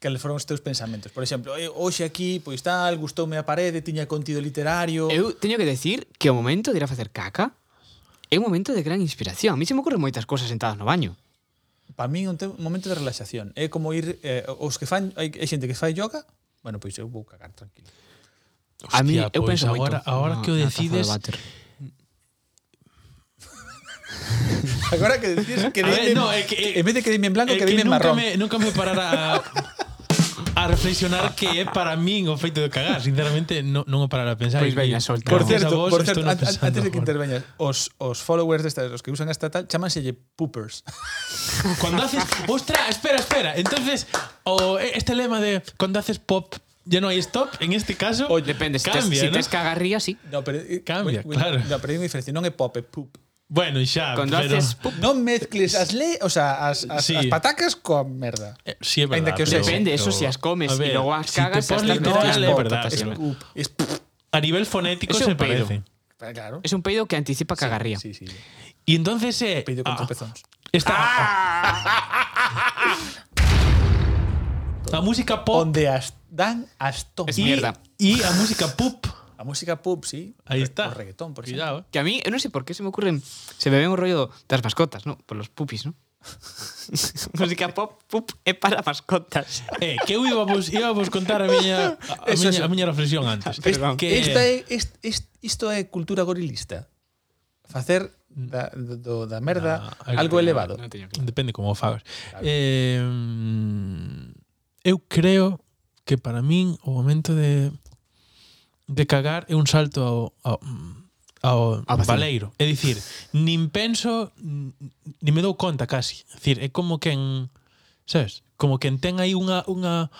cales foron os teus pensamentos. Por exemplo, hoxe aquí, pois tal, gustoume a parede, tiña contido literario... Eu teño que decir que o momento de ir a facer caca é un momento de gran inspiración. A mí se me ocorren moitas cosas sentadas no baño. Para mí é un momento de relaxación. É como ir... Eh, os que fan... Hai xente que fai yoga, bueno, pois eu vou cagar tranquilo. Hostia, a mí, eu pois, penso agora, moito. Agora no, que o decides... Agora que decís que ver, no, é que, en vez de quedarme en blanco, quedarme que en marrón. Me, nunca me parara a reflexionar que é para min o feito de cagar, sinceramente non, non o parar a pensar. Pois veña, solta. Por certo, vos, por certo antes, pensando, antes de que interveñas, os, os followers destas, os que usan esta tal, chamanselle poopers. cuando haces, ostra, espera, espera. Entonces, o este lema de cuando haces pop ya no hay stop, en este caso, Oye, depende, cambia, si tes, ¿no? si tes cagarría, sí. No, pero, eh, cambia, bueno, claro. No, pero hai unha diferencia, non é pop, é poop. Bueno, xa. Cuando pero, haces pup, Non mezcles as le, o sea, as, as, Sí. as patacas coa merda. Eh, sí, é verdad. Ainda que pero- Depende, eso si as comes a y luego as si cagas, te as pones literal, é verdad. Es Sí. poop. Es A nivel fonético se un peido. parecen. claro. Es un peido que anticipa cagarría. Sí, sí. Y entonces eh, Peido con ah, tropezóns. Esta, a música pop Onde as dan as. Es y, mierda. y a música pop. a música pop, sí. Ahí está. O reggaetón, por Cuidado. Que a mí, no sé por qué se me ocurren, se me ven un rollo das mascotas, ¿no? Por los pupis, ¿no? música pop, pop é para mascotas. Eh, que eu íbamos, íbamos contar a miña, a, a, eso, miña, eso. a miña reflexión antes. Perdón. que... esta é, est, est, isto é cultura gorilista. Facer da, do, da merda nah, algo no, elevado. No, claro. Depende como o fagas. Eh, eu creo que para min o momento de de cagar é un salto ao, ao ao ah, baleiro. É dicir, nin penso, nin me dou conta casi. É dicir, é como quen, sabes? Como quen ten aí unha unha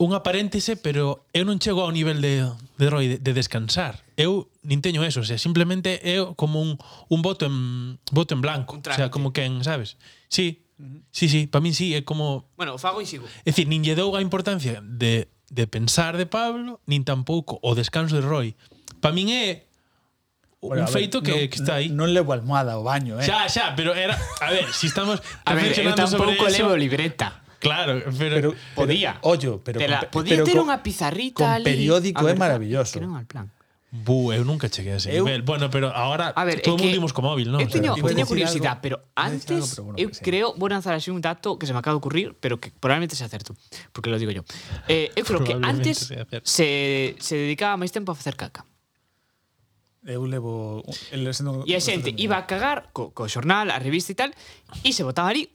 unha paréntese, pero eu non chego ao nivel de de Roy de, de descansar. Eu nin teño eso, o sea, simplemente é como un un voto en voto en blanco, un o sea, como quen, sabes? Sí. Uh -huh. Sí, sí, para min sí, é como Bueno, o fago e sigo. É dicir, nin lle dou a importancia de de pensar de Pablo, nin tampouco o descanso de Roy. Para min é un bueno, feito ver, que, non, que está aí. Non levo almohada ao baño, eh. Xa, xa, pero era, a ver, si estamos a ver, eu tampouco levo libreta. Claro, pero, pero podía. Pero, ollo, pero, pero podía pero, ter unha pizarrita con ali. periódico é maravilloso. Que non al plan. Bu, eu nunca cheguei a ese eu, nivel. Bueno, pero ahora a ver, todo o mundo imos co móvil, non? Eu teño, o teño curiosidade, pero antes algo, pero bueno, eu sí. creo, vou lanzar así un dato que se me acaba de ocurrir, pero que probablemente sea certo, porque lo digo yo. Eh, eu creo que antes se, se dedicaba máis tempo a facer caca. Eu levo... El, sendo, e a xente iba a cagar co, co xornal, a revista e tal, e se botaba ali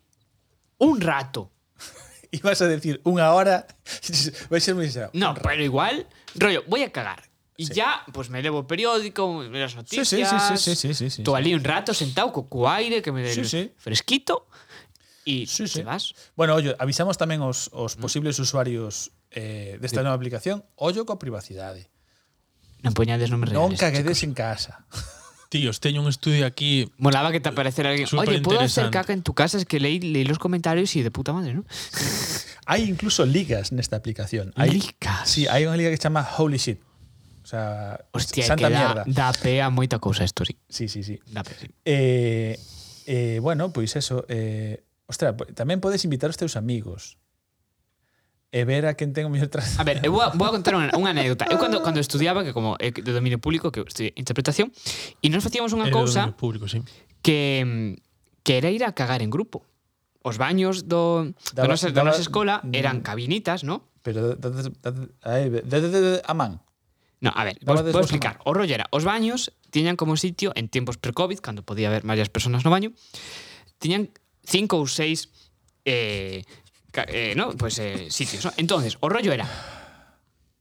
un rato. Ibas a decir unha hora... Vai ser moi xa. No, pero igual, rollo, voy a cagar Y ya, pues me levo o periódico, me leo as Sí, noticias. sí, sí, sí, sí, sí, sí, ali un rato sentado co, co aire que me dé Sí, sí. fresquito e Sí, sí. te vas. Bueno, ollo, avisamos tamén os, os posibles usuarios eh, desta nova aplicación, ollo coa privacidade. Non poñades nomes reales. Non caguedes en casa. Tíos, teño un estudio aquí Molaba que te apareciera alguien. Oye, ¿puedo hacer caca en tu casa? Es que leí, leí los comentarios y de puta madre, ¿no? Hai incluso ligas nesta aplicación. Hai, Ligas? Sí, hai unha liga que se chama Holy Shit. O sea, Hostia, santa que da, mierda. da pé a moita cousa isto, sí. Sí, sí, sí. Da pé, sí. Eh, eh, bueno, pois eso, eh, ostra, tamén podes invitar os teus amigos e ver a quen ten o mellor trazo. A ver, eu vou, vou contar unha, unha anécdota. Eu cando, cando estudiaba, que como é de dominio público, que estudié interpretación, e nos facíamos unha cousa público, sí. que, que era ir a cagar en grupo. Os baños do, daba, do da, daba, da nosa escola eran mm. cabinitas, ¿no? Pero a man. No, a ver, vos, vou explicar. O rollo era, os baños tiñan como sitio, en tempos pre-Covid, cando podía haber varias personas no baño, tiñan cinco ou seis eh, eh, no, pues, eh, sitios. ¿no? Entonces, o rollo era,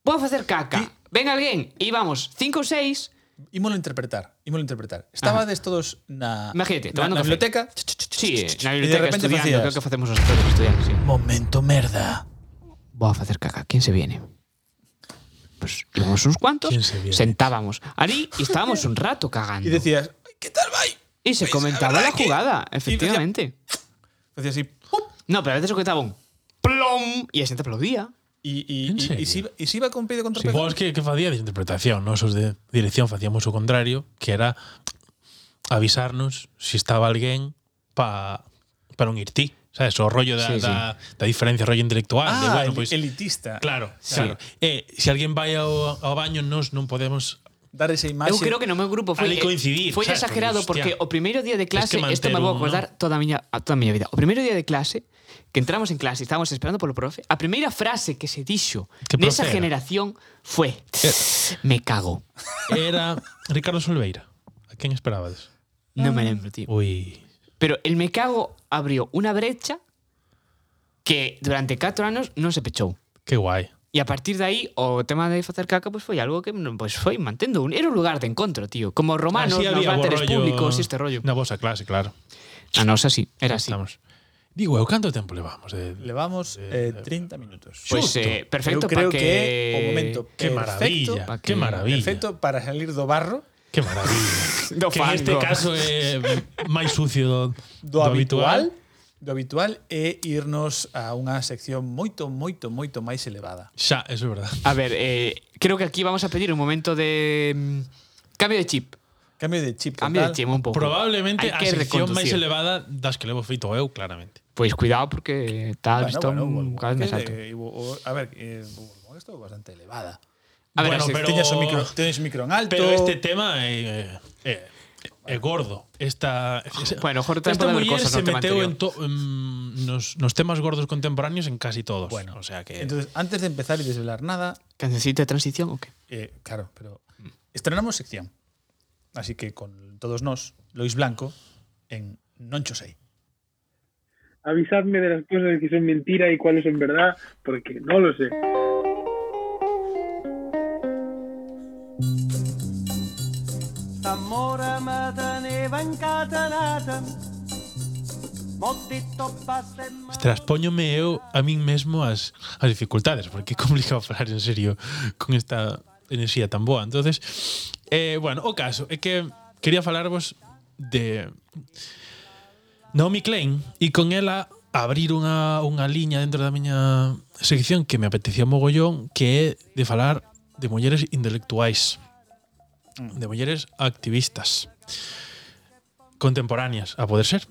vou a facer caca, ¿Y? ven alguén, e vamos, cinco ou seis... Imolo interpretar, imolo interpretar. Estabades todos na, Imagínate, na, na biblioteca... Ch, sí, na biblioteca estudiando, facías. creo que facemos os estudiantes. Sí. Momento merda. Vou a facer caca, quen se viene? pues unos cuantos, sentábamos allí y estábamos un rato cagando. Y decías, ¿qué tal va? Y se pues, comentaba la jugada, efectivamente. Hacía así. No, pero a veces se comentaba un plom y la gente aplaudía. Y, y, y, si, y, iba con pie contra sí, pues es que, que facía de interpretación, ¿no? Esos de dirección hacíamos lo contrario, que era avisarnos si estaba alguien para pa un irti. sabes, o rollo da, sí, sí. da, da diferencia, rollo intelectual, ah, de, bueno, pois, elitista. Claro, claro. Eh, se alguén vai ao, ao baño, nós non podemos dar esa imaxe. Eu creo que no meu grupo foi eh, coincidir, foi sabes, exagerado porque, hostia, porque o primeiro día de clase, es que isto me vou acordar ¿no? toda a miña a toda a miña vida. O primeiro día de clase que entramos en clase, estábamos esperando polo profe. A primeira frase que se dixo nesa era? generación foi me cago. Era Ricardo Solveira. A quen esperabades? Non me lembro, tío. Ui. Pero el me cago abrió una brecha que durante 4 anos non se pechou. Que guai. E a partir de aí, o tema de facer caca pues, foi algo que pues, foi mantendo un, era un lugar de encontro, tío. Como os romanos, nos había bo váteres rollo públicos, este rollo. Na vosa clase, claro. A nosa sí, era así. Estamos. Digo, eu canto tempo levamos? De... Levamos eh, 30 minutos. Pues eh, perfecto Eu creo para que... o momento Que perfecto, maravilla, pa que que- maravilla. perfecto para salir do barro Que maravilla. do que fango. caso eh, é máis sucio do, do, habitual. Do habitual é irnos a unha sección moito, moito, moito máis elevada. Xa, eso é verdade. A ver, eh, creo que aquí vamos a pedir un momento de mm, cambio de chip. Cambio de chip. Cambio tal. de chip un pouco. Probablemente a sección máis elevada das que levo feito eu, claramente. Pois cuidado porque está bueno, visto bueno, bueno, cada vez máis alto. Eh, a ver, eh, esto bastante elevada. A ver, bueno, pero- Teñes o micro, teñes o micro en alto. Pero este tema é, é, é gordo. Esta, Bueno, Jorge esta muller cosas se no meteu en, to, en nos, nos temas gordos contemporáneos en casi todos. Bueno, o sea que Entonces, antes de empezar y desvelar nada, ¿Cancioncita de transición o qué? eh, claro, pero estrenamos sección. Así que con todos nos, Lois Blanco, en Non Cho Sei. Avisadme de las cosas que son mentira y cuáles son verdad, porque no lo sé. va encadenada Ostras, póñome eu a min mesmo as, as dificultades, porque é complicado falar en serio con esta enerxía tan boa. Entonces, eh, bueno, o caso é que quería falarvos de Naomi Klein e con ela abrir unha, unha liña dentro da miña sección que me apetecía mogollón que é de falar de mulleres intelectuais, mm. de mulleres activistas contemporáneas, a poder ser,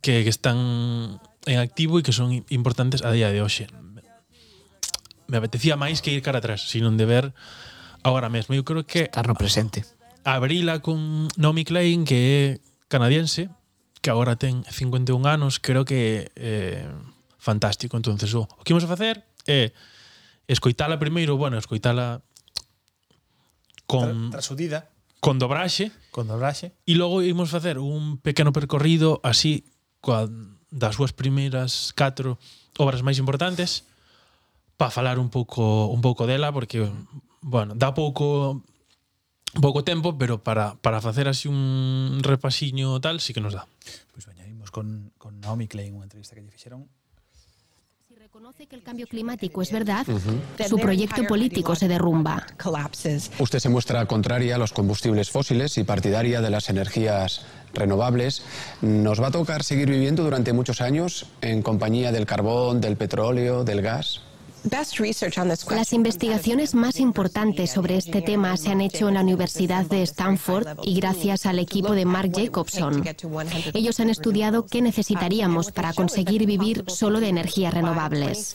que, que están en activo e que son importantes a día de hoxe. Me apetecía máis que ir cara atrás, sino de ver agora mesmo. Eu creo que... Estar no presente. Abrila con Naomi Klein, que é canadiense, que agora ten 51 anos, creo que é eh, fantástico. entonces o, o que imos a facer é escoitala primeiro, bueno, escoitala con... Trasudida con dobraxe. Con dobraxe. E logo imos facer un pequeno percorrido así coa, das súas primeiras catro obras máis importantes para falar un pouco un pouco dela porque bueno, dá pouco pouco tempo, pero para, para facer así un repasiño tal, sí que nos dá. Pois pues veña, con, con Naomi Klein, unha entrevista que lle fixeron reconoce que el cambio climático es verdad, su proyecto político se derrumba. Usted se muestra contraria a los combustibles fósiles y partidaria de las energías renovables. Nos va a tocar seguir viviendo durante muchos años en compañía del carbón, del petróleo, del gas. Las investigaciones más importantes sobre este tema se han hecho en la Universidad de Stanford y gracias al equipo de Mark Jacobson. Ellos han estudiado qué necesitaríamos para conseguir vivir solo de energías renovables.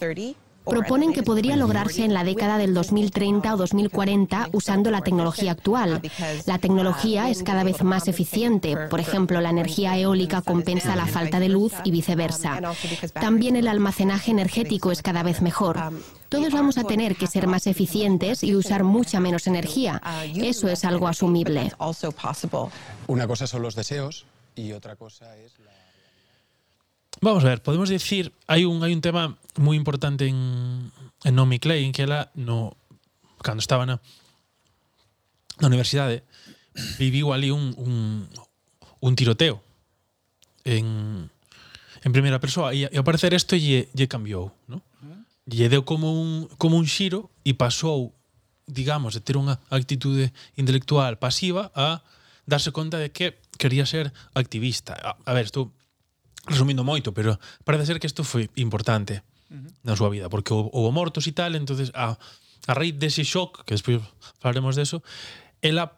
Proponen que podría lograrse en la década del 2030 o 2040 usando la tecnología actual. La tecnología es cada vez más eficiente. Por ejemplo, la energía eólica compensa la falta de luz y viceversa. También el almacenaje energético es cada vez mejor. Todos vamos a tener que ser más eficientes y usar mucha menos energía. Eso es algo asumible. Una cosa son los deseos y otra cosa es la... Vamos a ver, podemos decir, hai un hai un tema moi importante en, en Naomi Klein que ela no cando estaba na na universidade viviu ali un, un, un tiroteo en, en primeira persoa e, e ao parecer isto lle, lle cambiou ¿no? lle deu como un, como un xiro e pasou digamos, de ter unha actitude intelectual pasiva a darse conta de que quería ser activista. A, a ver, estou resumindo moito, pero parece ser que isto foi importante na súa vida, porque houve mortos e tal, entonces a, a raíz dese shock, que despois falaremos deso, ela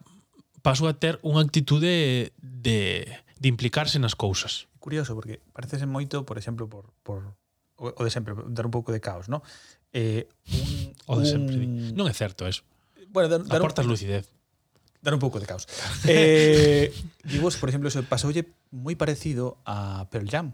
pasou a ter unha actitude de, de implicarse nas cousas. Curioso, porque parece moito, por exemplo, por, por o, o de sempre, dar un pouco de caos, ¿no? Eh, un, o de sempre. Un... Non é certo eso. Bueno, dar, dar Aportas un... lucidez. Dar un pouco de caos. eh, digo, por exemplo, eso pasoulle moi parecido a Pearl Jam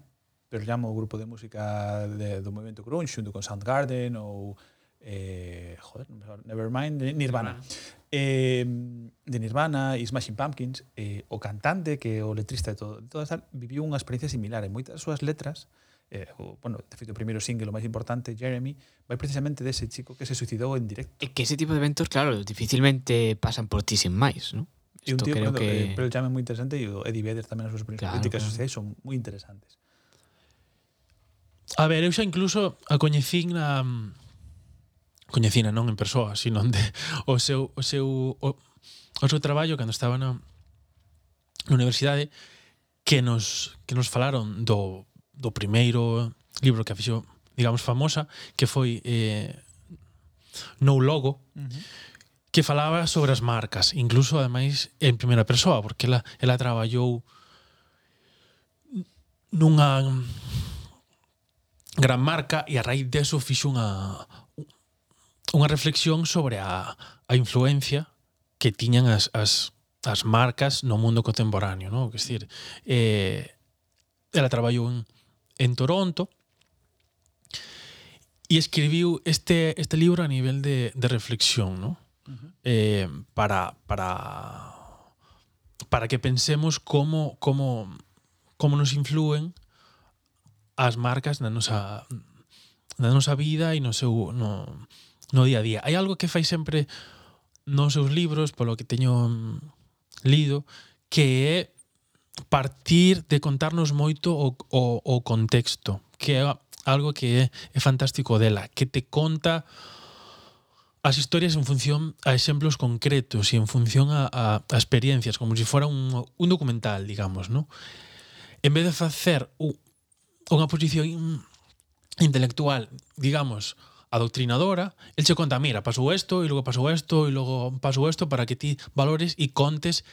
pero llamo o grupo de música de, do movimento grunge xunto con Soundgarden ou eh, joder, Nevermind, de Nirvana. Eh, de Nirvana e Smashing Pumpkins, eh, o cantante que o letrista de todo, de todo tal, viviu unha experiencia similar. En moitas das súas letras, eh, o, bueno, de feito, o primeiro single, o máis importante, Jeremy, vai precisamente dese chico que se suicidou en directo. É que ese tipo de eventos, claro, dificilmente pasan por ti sin máis, non? E un tío, creo pero, que... Eh, pero, el chame moi interesante e o Eddie Vedder tamén as súas políticas claro, claro. sociais son moi interesantes. A ver, eu xa incluso a coñecín na mm, coñecina non en persoa, sino de o seu o seu o, o seu traballo cando estaba na, na universidade que nos que nos falaron do do primeiro libro que a fixo, digamos, famosa, que foi eh, No Logo, uh -huh. que falaba sobre as marcas, incluso ademais en primeira persoa, porque ela ela traballou nunha gran marca e a raíz deso fixo unha unha reflexión sobre a, a influencia que tiñan as, as, as marcas no mundo contemporáneo, no? Que decir, eh, ela traballou en, en Toronto e escribiu este, este libro a nivel de, de reflexión, no? Uh -huh. eh, para, para para que pensemos como como como nos influen as marcas na nosa na nosa vida e no seu no, no día a día. Hai algo que fai sempre nos seus libros, polo que teño mm, lido, que é partir de contarnos moito o, o, o contexto, que é algo que é, é fantástico dela, que te conta as historias en función a exemplos concretos e en función a, a, a experiencias, como se si fora un, un documental, digamos, ¿no? En vez de facer un, unha posición intelectual, digamos, adoctrinadora, el che conta, mira, pasou isto, e logo pasou isto, e logo pasou isto, para que ti valores e contes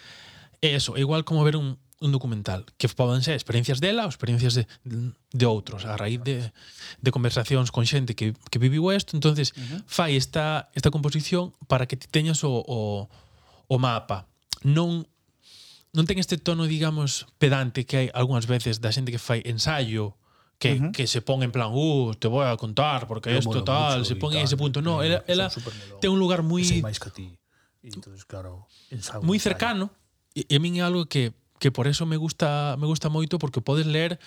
eso, igual como ver un, un documental, que poden ser experiencias dela ou experiencias de, de outros, a raíz de, de conversacións con xente que, que viviu isto, entonces uh -huh. fai esta, esta composición para que ti teñas o, o, o mapa. Non non ten este tono, digamos, pedante que hai algunhas veces da xente que fai ensaio que, uh -huh. que se pon en plan, uh, te voy a contar porque Yo esto tal, mucho, se pon en ese punto. No, ela, ela ten un lugar moi... máis que ti. E entonces, claro, moi cercano. E, e a min é algo que, que por eso me gusta me gusta moito porque podes ler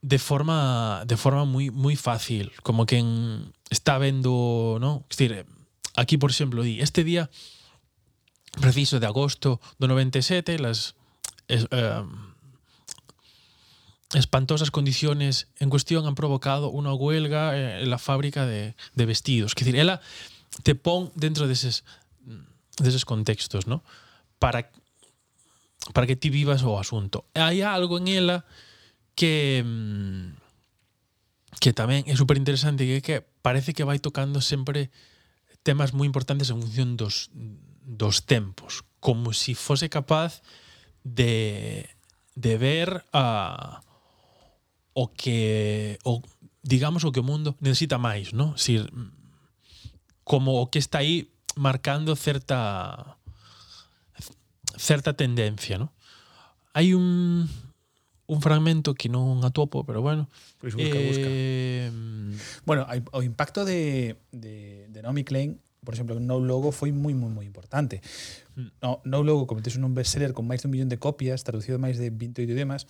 de forma de forma moi moi fácil, como que en, está vendo, no? Decir, aquí, por exemplo, di, este día preciso de agosto do 97, las es, eh, espantosas condiciones en cuestión han provocado una huelga eh, en la fábrica de, de vestidos. Es decir, ella te pon dentro de esos, de esos contextos, ¿no? Para, para que ti vivas o asunto. Hai algo en ela que mm, que tamén é super interesante que que parece que vai tocando sempre temas moi importantes en función dos, dos tempos, como si fose capaz de, de ver a, o que o, digamos o que o mundo necesita máis, ¿no? Si, como o que está aí marcando certa certa tendencia, ¿no? Hai un un fragmento que non atopo, pero bueno. Pois pues busca, eh, busca. Bueno, o impacto de, de, de Naomi Klein por exemplo, No Logo foi moi, moi, moi importante. Mm. No, no Logo converteuse nun bestseller con máis de un millón de copias, traducido a máis de 28 idiomas,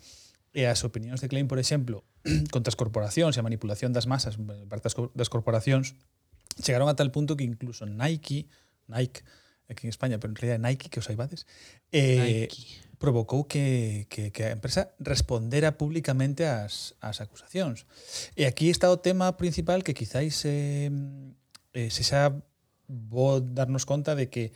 e as opinións de Klein, por exemplo, contra as corporacións e a manipulación das masas parte das corporacións chegaron a tal punto que incluso Nike, Nike aquí en España, pero en realidad Nike, que os aibades, eh, Nike. provocou que, que, que a empresa respondera públicamente ás, ás acusacións. E aquí está o tema principal que quizáis eh, eh, se xa vou darnos conta de que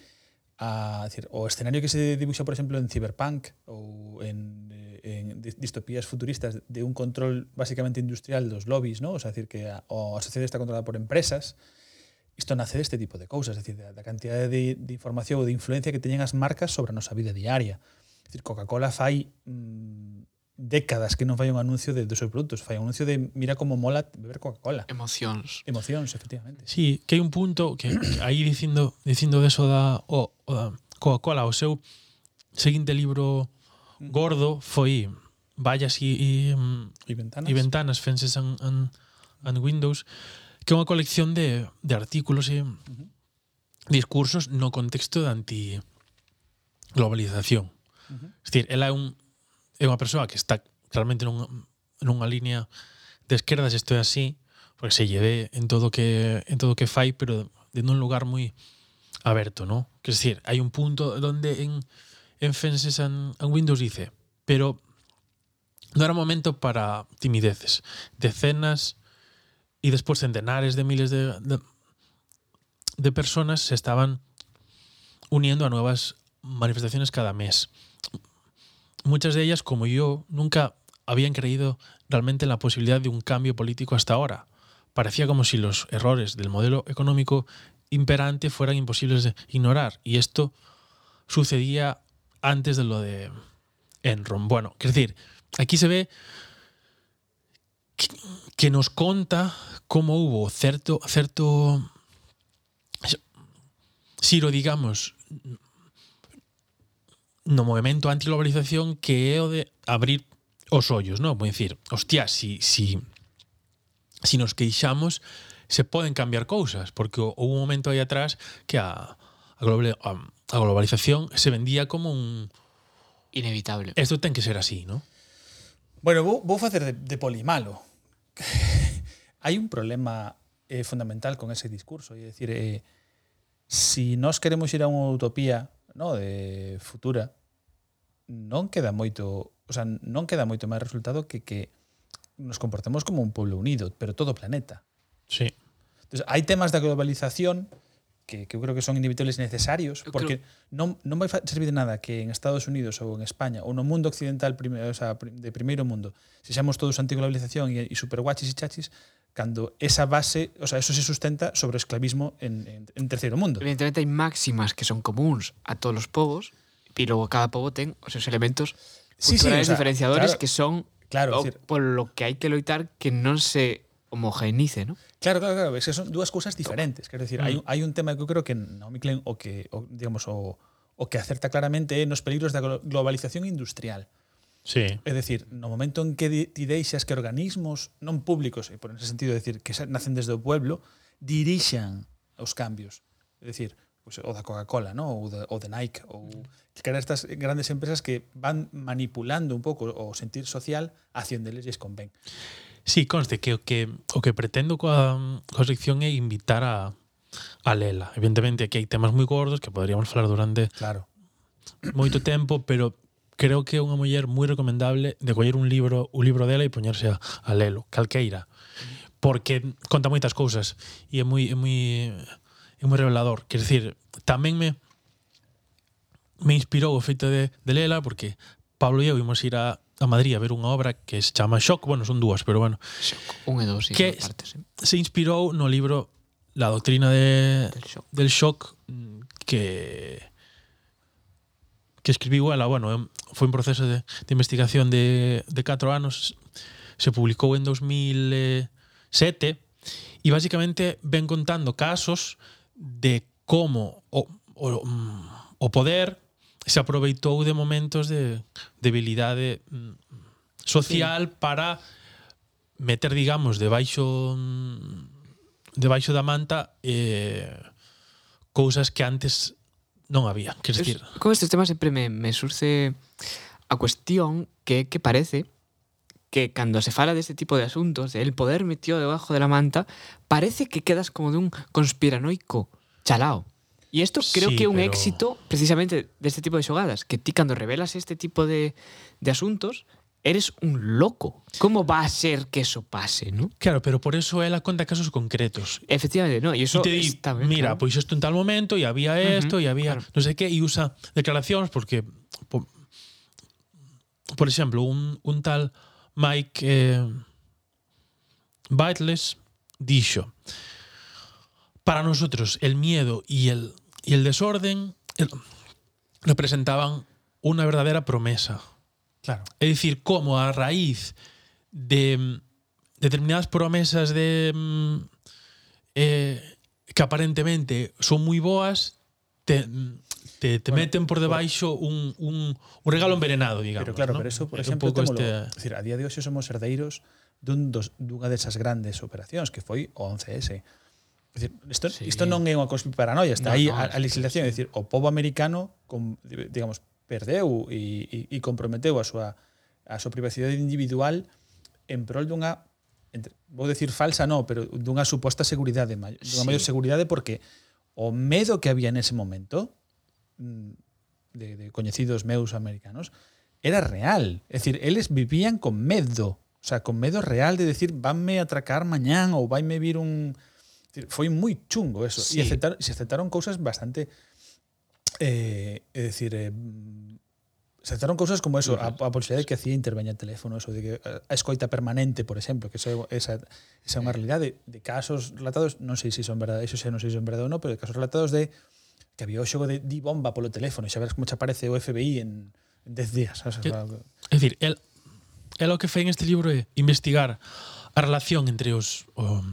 a, decir, o escenario que se dibuxa, por exemplo, en Cyberpunk ou en en distopías futuristas de un control básicamente industrial dos lobbies, ¿no? O sea, decir que a, o a sociedade está controlada por empresas, isto nace deste tipo de cousas, decir, da, da cantidade de, de información ou de influencia que teñen as marcas sobre a nosa vida diaria. Decir, Coca-Cola fai mm, décadas que non fai un anuncio de, dos seus produtos, fai un anuncio de mira como mola beber Coca-Cola. Emocións. Emocións, efectivamente. Sí, que hai un punto que, que aí dicindo dicindo deso da o, o da Coca-Cola, o seu seguinte libro gordo foi vallas e, e, e ventanas, e ventanas fences and, and, and windows, que é unha colección de, de artículos e uh -huh. discursos no contexto de antiglobalización. Uh -huh. Es decir, ela é, un, é unha persoa que está claramente nunha, nunha línea de esquerdas, isto é así, porque se lleve en todo que en todo que fai, pero de un lugar moi aberto, ¿no? Que es decir, hai un punto donde en en and, and Windows dice, pero no era momento para timideces. Decenas y después centenares de miles de, de personas se estaban uniendo a nuevas manifestaciones cada mes. Muchas de ellas, como yo, nunca habían creído realmente en la posibilidad de un cambio político hasta ahora. Parecía como si los errores del modelo económico imperante fueran imposibles de ignorar. Y esto sucedía antes de lo de Enron. Bueno, es decir, aquí se ve que, que nos conta cómo hubo cierto, cierto siro, digamos, no movimento antiglobalización que é o de abrir os ollos, non? Vou dicir, hostia, si, si, si nos queixamos se poden cambiar cousas, porque houve un momento aí atrás que a, a, global, a, a globalización se vendía como un... Inevitable. Esto ten que ser así, ¿no? Bueno, vou, vou facer de, de polimalo. Hai un problema eh, fundamental con ese discurso. É decir, eh, si nós queremos ir a unha utopía no, de futura, non queda moito, o sea, non queda moito máis resultado que que nos comportemos como un pueblo unido, pero todo o planeta. Sí. Entonces, hai temas da globalización que, que eu creo que son inevitables e necesarios, eu porque creo... non, non vai servir de nada que en Estados Unidos ou en España ou no mundo occidental prime, o sea, de primeiro mundo sexamos todos antiglobalización e, e superguachis e chachis cando esa base, o sea, eso se sustenta sobre o esclavismo en, en, en terceiro mundo. Evidentemente hai máximas que son comuns a todos os povos, pero cada povo ten os seus elementos culturales sí, sí, o sea, diferenciadores claro, que son claro, o, decir, por lo que hai que loitar que non se homogeneice, ¿no? Claro, claro, claro. Es que son dúas cousas diferentes. Quero decir, mm. hai, hai un tema que eu creo que Naomi Klein o que, o, digamos, o, o que acerta claramente é nos peligros da globalización industrial. Sí. É dicir, no momento en que ti deixas que organismos non públicos, e por ese sentido decir que nacen desde o pueblo, dirixan os cambios. É dicir, pues, o da Coca-Cola, ¿no? ou, de, ou de Nike, ou que eran estas grandes empresas que van manipulando un pouco o sentir social hacia onde les convén. Sí, conste que o que, o que pretendo coa, coa sección é invitar a, a lela. Evidentemente, aquí hai temas moi gordos que poderíamos falar durante claro. moito tempo, pero creo que é unha muller moi recomendable de coller un libro un libro dela e poñerse a, a lelo, calqueira. Porque conta moitas cousas e é moi é moi é moi revelador. Quer decir, tamén me me inspirou o feito de, de lela porque Pablo e eu vimos ir a a Madrid a ver unha obra que se chama Shock, bueno, son dúas, pero bueno. Un e dos, sí, que partes, sí. se inspirou no libro La doctrina de, del, shock. del shock que que escribiu ela, bueno, foi un proceso de, de investigación de, de 4 anos, se publicou en 2007 e basicamente ven contando casos de como o, o, o poder se aproveitou de momentos de debilidade mm, social sí. para meter, digamos, debaixo mm, debaixo da manta eh, cousas que antes non había. Quer decir... Con estes temas sempre me, me surce a cuestión que, que parece que cando se fala deste tipo de asuntos, de el poder metido debajo de la manta, parece que quedas como dun conspiranoico chalao. E isto creo Sí, que un pero- éxito precisamente deste tipo de xogadas, que ti cando revelas este tipo de, de asuntos, eres un loco. Como va a ser que eso pase, ¿no? claro, pero por eso ela conta casos concretos. Efectivamente, ¿no? Y eso te di, está mira, claro. pois isto en tal momento e había esto e había claro. non sei que e usa declaracións porque por, por exemplo, un, un tal Mike eh, Baitles dixo para nosotros el miedo y el, y el desorden representaban una verdadera promesa. Claro. Es decir, cómo a raíz de mm, determinadas promesas de mm, eh, que aparentemente son muy boas, te, mm, te, te bueno, meten por debaixo bueno. un, un, un, regalo envenenado, digamos. Pero claro, ¿no? pero eso, por ejemplo, exemplo, un este... es decir, a día de hoxe somos herdeiros dun dos, dunha desas grandes operacións que foi o 11S. Decir, isto, sí. isto non é unha conspiranoia, está no, aí no, a, a legislación, é dicir, o pobo americano com, digamos, perdeu e, e, e comprometeu a súa a súa privacidade individual en prol dunha entre, vou decir falsa non, pero dunha suposta seguridade, dunha sí. maior seguridade porque o medo que había nese momento mm, de, de coñecidos meus americanos era real. É dicir, eles vivían con medo, o sea, con medo real de decir, vanme atracar mañán ou vaime vir un Foi moi chungo eso. Sí. E aceptaron, se aceptaron cousas bastante... Eh, é dicir, eh, se aceptaron cousas como eso, a, a posibilidad de que hacía intervenía teléfono, eso de que eh, a escoita permanente, por exemplo, que eso, esa, esa é unha realidade de, casos relatados, non sei se son verdade, eso xa non sei se son verdade ou non, pero de casos relatados de que había o xogo de di bomba polo teléfono, e xa verás como te aparece o FBI en, en 10 días. Sabes? Que, é dicir, el, el o que fai en este libro é investigar a relación entre os, o,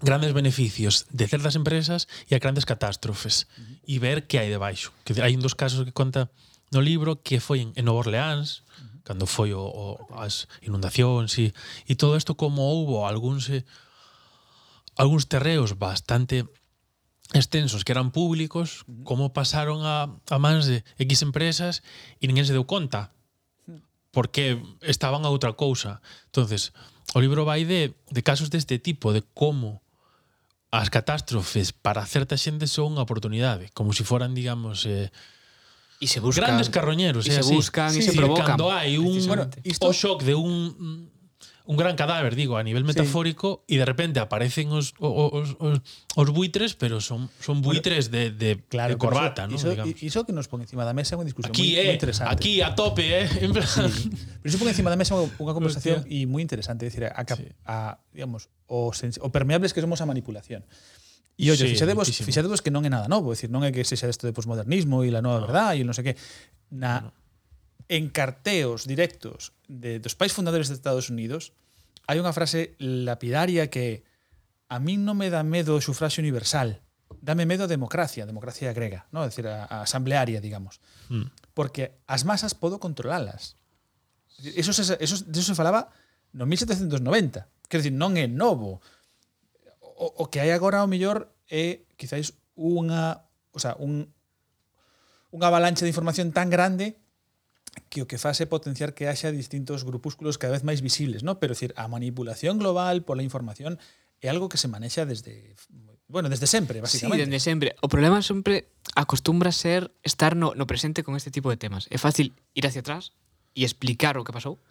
grandes beneficios de certas empresas e a grandes catástrofes uh -huh. e ver que hai debaixo. Que hai un dos casos que conta no libro que foi en, en Nova Orleans, uh -huh. cando foi o, o as inundacións e, e todo isto como houbo algúns eh, algúns terreos bastante extensos que eran públicos, uh -huh. como pasaron a, a mans de X empresas e ninguén se deu conta porque estaban a outra cousa. entonces o libro vai de, de casos deste tipo, de como as catástrofes para certa xente son unha oportunidade, como se si foran, digamos, eh, E se buscan grandes carroñeros, e eh, se así. buscan e sí, se provocan. Cando hai un bueno, isto... o shock de un un gran cadáver, digo, a nivel metafórico, sí. y de repente aparecen os, os, os, os buitres, pero son, son buitres de, de, claro, de, corbata, iso, ¿no? Iso, digamos. iso que nos pon encima da mesa é unha discusión aquí, muy, eh, muy interesante. Aquí, a tope, eh? En plan. Sí. Pero iso pon encima da mesa unha conversación e moi interesante, decir, a, sí. a digamos, o, o permeables que somos a manipulación. E oye, sí, fixadevos, fixadevos que non é nada novo, decir, non é que sexa isto de posmodernismo e la nova no. verdade e non sei que. Na, no en carteos directos de, dos pais fundadores de Estados Unidos, hai unha frase lapidaria que a min non me dá medo o sufraxe universal, dame medo a democracia, a democracia grega, ¿no? é dicir, a, a asamblearia, digamos. Mm. Porque as masas podo controlalas. Eso se, eso, eso se falaba no 1790. Quer dizer, non é novo. O, o que hai agora, ao mellor, é quizáis unha, o sea, un, unha avalancha de información tan grande que o que fase é potenciar que haxa distintos grupúsculos cada vez máis visibles, ¿no? pero decir, a manipulación global pola información é algo que se manexa desde bueno, desde sempre, basicamente. Sí, desde sempre. O problema sempre acostumbra ser estar no, no presente con este tipo de temas. É fácil ir hacia atrás e explicar o que pasou,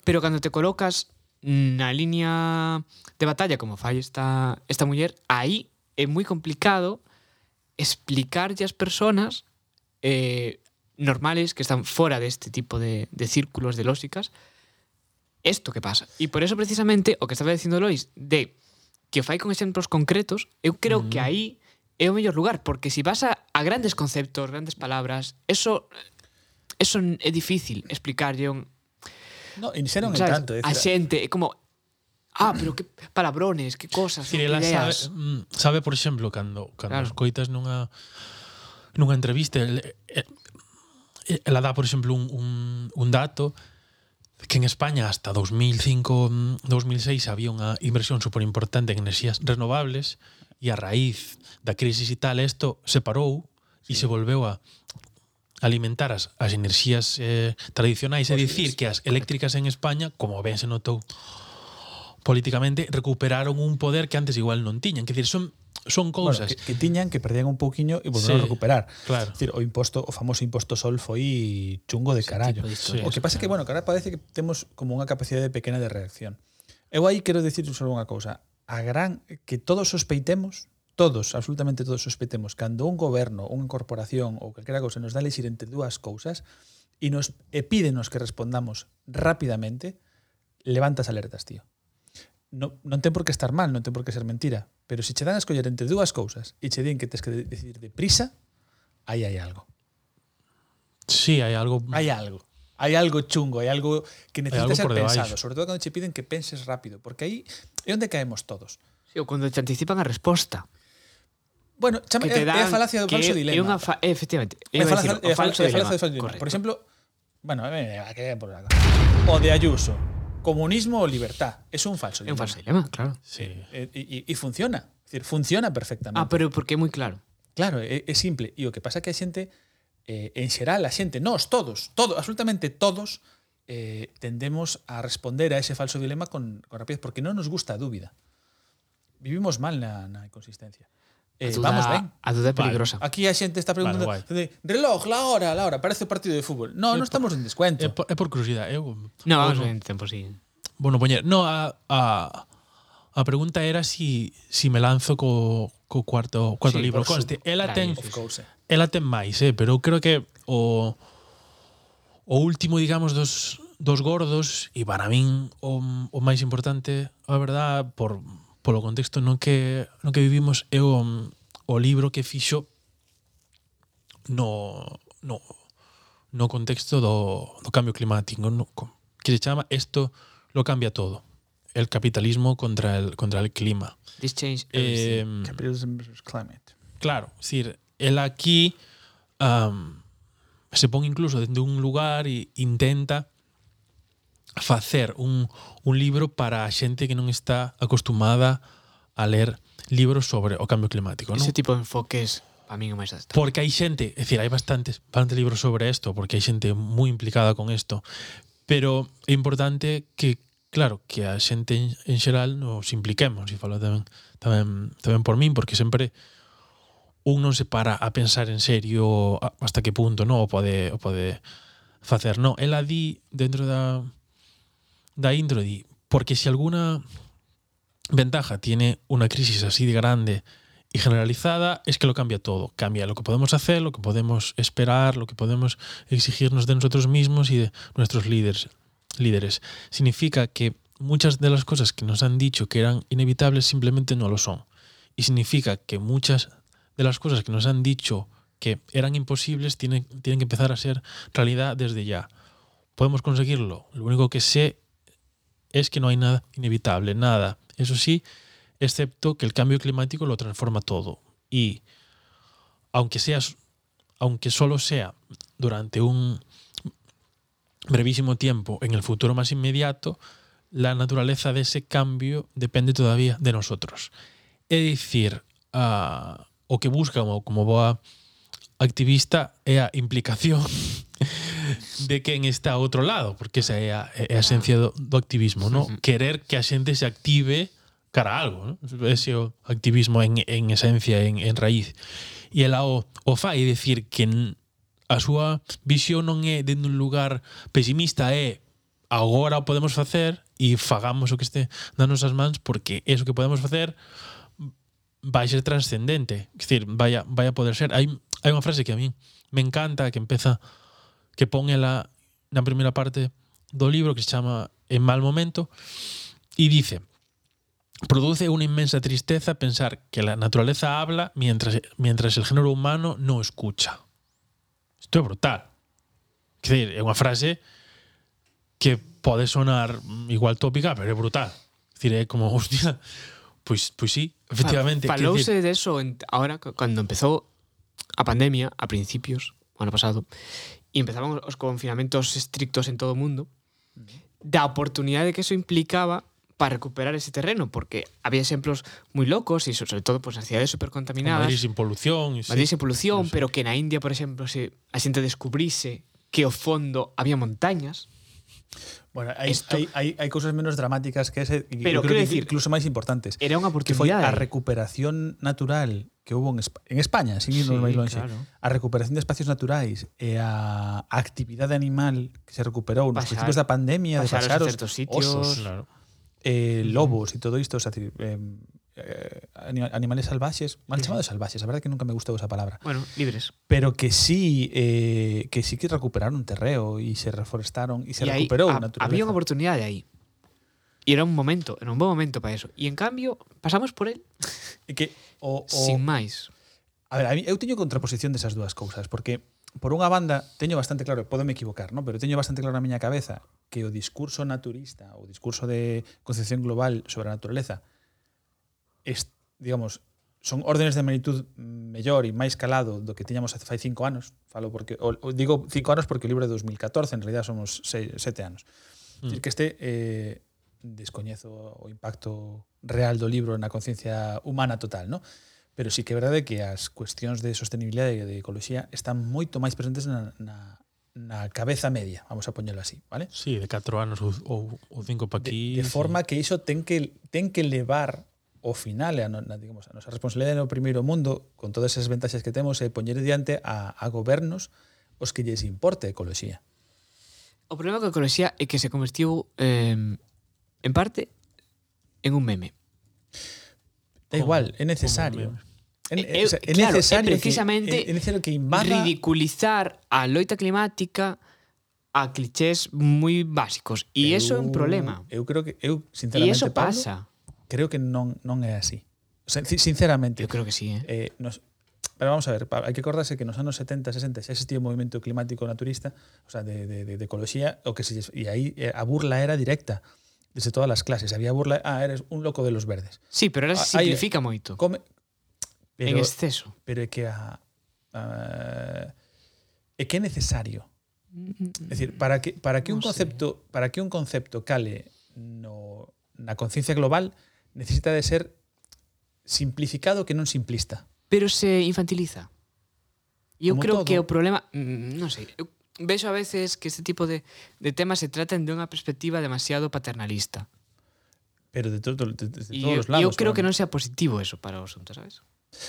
pero cando te colocas na liña de batalla como fai esta, esta muller, aí é moi complicado explicarlle ás persoas eh, normales, que están fora deste tipo de, de círculos de lógicas, esto que pasa. Y por eso precisamente o que estaba dicindo Lois de que fai con exemplos concretos, eu creo mm. que aí é o mellor lugar, porque se si vas a, a grandes conceptos, grandes palabras, eso eso é difícil explicarlle un No, e xa non é tanto, é a xente, é como Ah, pero que palabrones, que cosas, que ideas. Sabe, mm, sabe, por exemplo, cando cando claro. escoitas nunha nunha entrevista el, el, ela dá, por exemplo, un, un, un dato que en España hasta 2005, 2006 había unha inversión super importante en enerxías renovables e a raíz da crisis e tal, isto se parou e sí. se volveu a alimentar as, as enerxías eh, tradicionais, é dicir, que as eléctricas en España, como ben se notou políticamente, recuperaron un poder que antes igual non tiñan. Que decir, son son cousas bueno, que, que tiñan que perdían un pouquiño e volveron sí, a recuperar. Claro. Es decir, o imposto, o famoso imposto sol foi chungo de carallo. Sí, o que pasa é que bueno, que ahora parece que temos como unha capacidade pequena de reacción. Eu aí quero dicir só unha cousa, a gran que todos sospeitemos todos, absolutamente todos sospeitemos cando un goberno, unha corporación ou calquera cousa nos dá lexir entre dúas cousas e nos e pídenos que respondamos rapidamente, levantas alertas, tío non, non ten por que estar mal, non ten por que ser mentira, pero se che dan a escoller entre dúas cousas e che din que tens que decidir deprisa, aí hai algo. Sí, hai algo. Hai algo. Hai algo chungo, hai algo que necesita algo ser pensado, sobre todo cando che piden que penses rápido, porque aí é onde caemos todos. Sí, ou cando te anticipan a resposta. Bueno, chama, que te dan, é a falacia do falso dilema. É unha fa, é, efectivamente. É a falacia, decir, o falso, é a falacia do falso dilema. Correcto. Por exemplo, bueno, eh, a que por é, é, o de Ayuso comunismo o libertad. Es un falso dilema. Es un falso dilema, claro. Sí. Eh, y, y, y, funciona. Es decir, funciona perfectamente. Ah, pero porque é moi claro. Claro, é, é simple. E o que pasa é que a xente, eh, en xeral, a xente, nós, todos, todos, absolutamente todos, eh, tendemos a responder a ese falso dilema con, con rapidez, porque non nos gusta a dúbida. Vivimos mal na, na inconsistencia. Eh, a vamos ben. A duda é peligrosa. Vale. Aquí a xente está preguntando vale, de, reloj, la hora, la hora, parece o partido de fútbol. No, eh, non estamos en descuento. É por, é por curiosidade. Eu, no, vamos en tempo, sí. Bueno, poñer, no, a, a, a pregunta era si, si me lanzo co, co cuarto, cuarto sí, libro. Conste, ela ten, course, ela ten máis, eh, pero eu creo que o, o último, digamos, dos, dos gordos, e para min o, o máis importante, a verdad, por, polo contexto no que, no que vivimos é o, mm, o libro que fixo no, no, no contexto do, do cambio climático, no, que se chama Esto lo cambia todo. El capitalismo contra el, contra el clima. This change eh, mm, capitalism versus climate. Claro, es decir, él aquí um, se pone incluso desde un lugar e intenta facer un, un libro para a xente que non está acostumada a ler libros sobre o cambio climático. Ese non? tipo de enfoques a mí non me exacto. Porque hai xente, é dicir, hai bastantes, bastantes libros sobre isto, porque hai xente moi implicada con isto, pero é importante que, claro, que a xente en, en xeral nos impliquemos, e falo tamén, tamén, tamén por min, porque sempre un non se para a pensar en serio hasta que punto, non o pode, o pode facer. No, ela di dentro da da intro, di, Porque si alguna ventaja tiene una crisis así de grande y generalizada, es que lo cambia todo. Cambia lo que podemos hacer, lo que podemos esperar, lo que podemos exigirnos de nosotros mismos y de nuestros líderes. líderes. Significa que muchas de las cosas que nos han dicho que eran inevitables simplemente no lo son. Y significa que muchas de las cosas que nos han dicho que eran imposibles tienen, tienen que empezar a ser realidad desde ya. Podemos conseguirlo. Lo único que sé es que no hay nada inevitable, nada. Eso sí, excepto que el cambio climático lo transforma todo. Y aunque, seas, aunque solo sea durante un brevísimo tiempo en el futuro más inmediato, la naturaleza de ese cambio depende todavía de nosotros. É dicir, a, o que busca como, boa activista implicación de quen está a outro lado, porque esa é a, é a esencia do, do activismo, ¿no? Querer que a xente se active cara a algo, ¿no? Ese o activismo en, en esencia, en, en raíz. E ela o, o fai, é dicir, que a súa visión non é dentro un lugar pesimista, é agora o podemos facer e fagamos o que este nas nosas mans porque eso que podemos facer vai ser transcendente, Es decir, vai vai a poder ser. Hai, hai unha frase que a mí me encanta que empeza que pon ela na primeira parte do libro que se chama En mal momento e dice Produce una inmensa tristeza pensar que la naturaleza habla mientras, mientras el género humano no escucha. Isto é brutal. Quer dizer, é unha frase que pode sonar igual tópica, pero é brutal. Quer decir, é como, hostia, pois, pois sí, efectivamente. Fal falouse de eso en, ahora, cuando empezó a pandemia, a principios, ano pasado, e empezaban os confinamentos estrictos en todo o mundo, da oportunidade que eso implicaba para recuperar ese terreno, porque había exemplos moi locos, e sobre todo pues, nas cidades supercontaminadas. Madrid sin polución. Madrid sí. sin polución, sí. pero que na India, por exemplo, se a xente descubrise que ao fondo había montañas. Bueno, hai, Esto... hai, hai, hai cousas menos dramáticas que ese, pero creo que decir, incluso máis importantes. Era unha oportunidade. Que foi a ¿eh? recuperación natural que hubo en, Espa en España, sin irnos Sí, máis longe. claro. A recuperación de espacios naturais e a actividade animal que se recuperou nos Paxar- principios da pandemia, de paxaros pasar a os certos sitios. osos, Claro. eh, lobos e todo isto, o sea, eh, eh, animales salvaxes, mal Sí, chamados salvaxes, a verdade que nunca me gustou esa palabra, Bueno, libres. pero que sí eh, que sí que recuperaron terreo e se reforestaron e se aí recuperou ha- a naturaleza. había unha oportunidade aí. Y era un momento, era un buen momento para eso. E en cambio, pasamos por él. E que o, o... Sin máis. A ver, a mí, eu teño contraposición desas dúas cousas, porque por unha banda teño bastante claro, podome equivocar, ¿no? pero teño bastante claro na miña cabeza que o discurso naturista, o discurso de concepción global sobre a naturaleza es, digamos, son órdenes de magnitud mellor e máis calado do que tiñamos hace fai cinco anos. Falo porque o, o digo cinco anos porque o libro é de 2014, en realidad somos seis, sete anos. Mm. Decir que este eh, descoñezo o impacto real do libro na conciencia humana total, no? Pero sí que é verdade que as cuestións de sostenibilidade e de ecoloxía están moito máis presentes na, na, na cabeza media, vamos a poñelo así, vale? Sí, de 4 anos ou, ou 5 pa aquí. De, de forma sí. que iso ten que ten que levar o final a, na, digamos, a nosa responsabilidade no primeiro mundo con todas esas ventaxas que temos é poñer diante a, a gobernos os que lles importe a ecoloxía. O problema con a ecoloxía é que se convertiu eh, en parte, en un meme. Da igual, é necesario. É, é, é claro, necesario é precisamente que, é necesario que invada... ridiculizar a loita climática a clichés moi básicos e eso é un problema. Eu creo que eu sinceramente e eso Pablo, pasa. Creo que non non é así. O sea, Sinceramente. Eu creo que sí, eh. eh nos, Pero vamos a ver, hai que acordarse que nos anos 70, 60 xa existía o movimento climático naturista, o sea, de, de, de, de ecoloxía, o que se, e aí eh, a burla era directa desde todas as clases. Había burla, ah, eres un loco de los verdes. Sí, pero ahora ah, se simplifica Ay, moito. Come, pero, en exceso. Pero é que a, a é que é necesario. É decir, para que para que no un concepto, sé. para que un concepto cale no na conciencia global necesita de ser simplificado que non simplista. Pero se infantiliza. Eu Como creo todo. que o problema, mm, non sei, eu vexo a veces que este tipo de, de temas se tratan de unha perspectiva demasiado paternalista. Pero de, todo, de, de, todos eu, os lados. eu creo que non sea positivo eso para o asunto, sabes?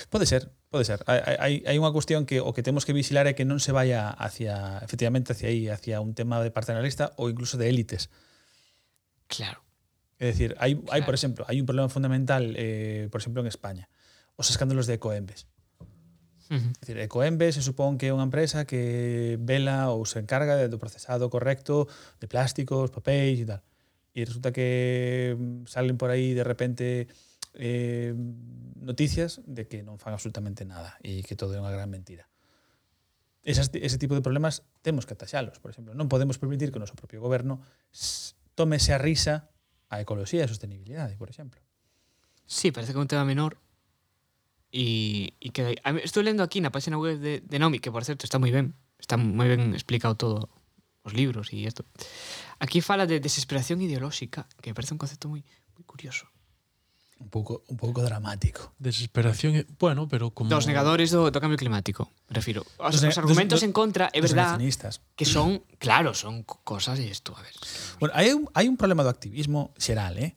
Pode ser, pode ser. Hai, hai, unha cuestión que o que temos que vigilar é que non se vaya hacia, efectivamente, hacia aí, hacia un tema de paternalista ou incluso de élites. Claro. É dicir, hai, hai por exemplo, hai un problema fundamental, eh, por exemplo, en España. Os escándalos de Ecoembes. Uh -huh. Decir, Ecoembe se supón que é unha empresa que vela ou se encarga do procesado correcto de plásticos, papéis e tal. E resulta que mm, salen por aí de repente eh, noticias de que non fan absolutamente nada e que todo é unha gran mentira. Esas, ese tipo de problemas temos que ataxalos, por exemplo. Non podemos permitir que o noso propio goberno tómese a risa a ecoloxía e a sostenibilidade, por exemplo. Sí, parece que é un tema menor, y, y que a, estou lendo aquí na página web de, de Nomi, que por certo está moi ben, está moi ben explicado todo os libros e isto. Aquí fala de desesperación ideolóxica, que me parece un concepto moi moi curioso. Un pouco un pouco dramático. Desesperación, eh, bueno, pero como dos negadores do, do cambio climático, me refiro. Os, dos, os argumentos dos, en contra, é verdad, que son, claro, son cosas y isto, a ver. Bueno, hai un, hai un problema do activismo xeral, eh?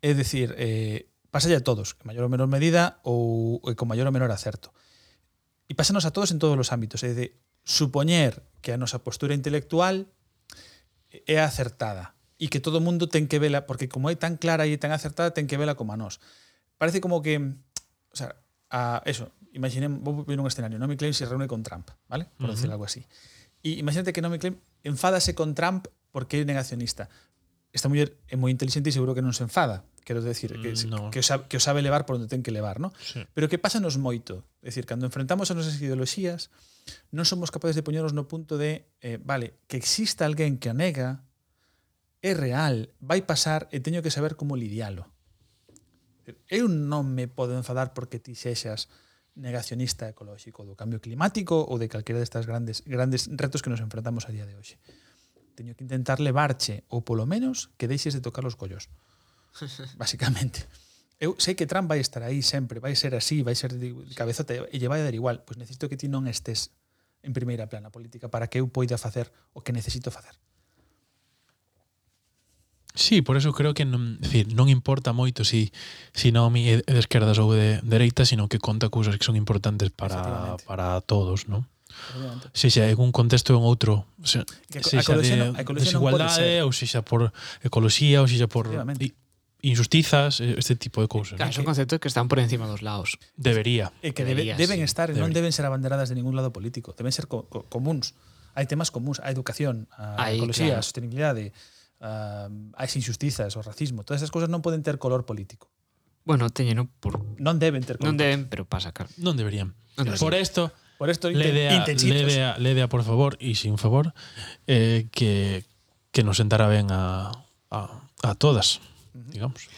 É dicir, eh, pasa a todos, en maior ou menor medida ou con maior ou menor acerto. E pásanos a todos en todos os ámbitos, é de supoñer que a nosa postura intelectual é acertada e que todo o mundo ten que vela, porque como é tan clara e tan acertada, ten que vela como a nós. Parece como que, o sea, a, eso, imaginemos, vou poner un escenario, Naomi Klein se reúne con Trump, ¿vale? Por uh -huh. decir algo así. E imagínate que Naomi Klein enfádase con Trump porque é negacionista. esta muller é moi inteligente e seguro que non se enfada. Quero decir, que, mm, no. que, o sabe, que o sabe levar por onde ten que levar, ¿no? Sí. Pero que pasa nos moito. É dicir, cando enfrentamos as nosas ideoloxías, non somos capaces de poñernos no punto de, eh, vale, que exista alguén que anega, é real, vai pasar e teño que saber como lidialo. Eu non me podo enfadar porque ti sexas negacionista ecolóxico do cambio climático ou de calquera destas grandes grandes retos que nos enfrentamos a día de hoxe teño que intentar levarche ou polo menos que deixes de tocar os collos. Básicamente. Eu sei que Trump vai estar aí sempre, vai ser así, vai ser de cabezota e lle vai dar igual, pois necesito que ti non estes en primeira plana política para que eu poida facer o que necesito facer. Sí, por eso creo que non, decir, non importa moito si, si Naomi é de esquerdas ou de dereita, sino que conta cousas que son importantes para, para todos, non? Si xa en un contexto ou en outro se, se xa de desigualdade ou se xa por ecoloxía ou se xa por injustizas, este tipo de cousas. Claro, son conceptos que están por encima dos lados. Debería. E que debe, Debería, deben sí. estar, Debería. non deben ser abanderadas de ningún lado político, deben ser co co comuns. Hai temas comuns, a educación, a Aí, ecoloxía, claro. a sostenibilidade, a, as injustizas, o racismo, todas esas cousas non poden ter color político. Bueno, teñen por... Non deben ter color. Non deben, pero pasa, claro. Non deberían. Non deberían. Por isto, Por esto Ledea, Ledea, Ledea, por favor, y sin favor, eh, que, que nos sentará ben a, a, a todas, digamos.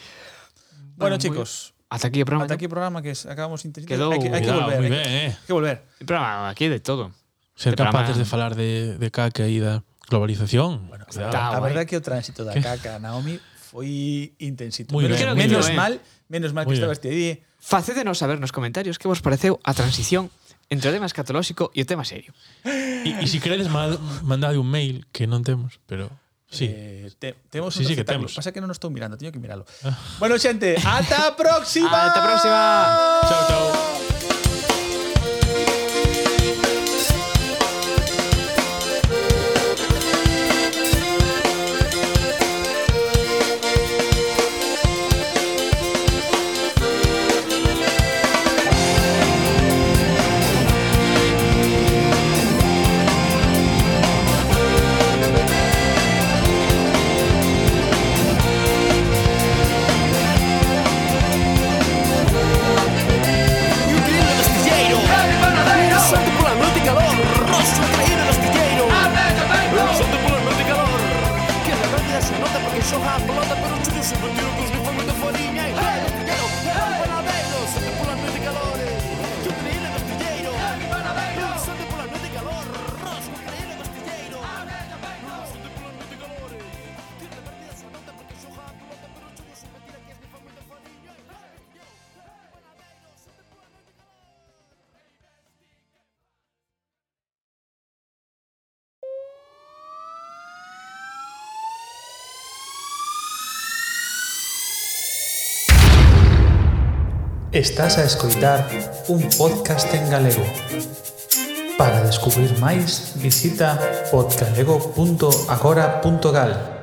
Bueno, bueno chicos. Hasta aquí el programa. Hasta aquí el programa que acabamos intentando. Quedou, hay, que, hay que cuidado, volver. Muy bien, eh. Hay que volver. Pero aquí de todo. Ser este capaces programa... de falar de, de caca e da globalización. Bueno, cuidado. Está, a verdad que o tránsito da caca, Naomi, foi intensito. Muy pero bien, menos, bien. mal, menos mal que estabas este día. Facédenos saber nos comentarios que vos pareceu a transición entre o tema escatolóxico e o tema serio. E, e se queredes mandade un mail que non temos, pero... Sí. Eh, te, temos sí, sí que temos. Pasa que non nos estou mirando, teño que miralo. Ah. Bueno, xente, ata a próxima. ata a próxima. Chao, chao. Estás a escoitar un podcast en galego. Para descubrir máis, visita podcalego.agora.gal.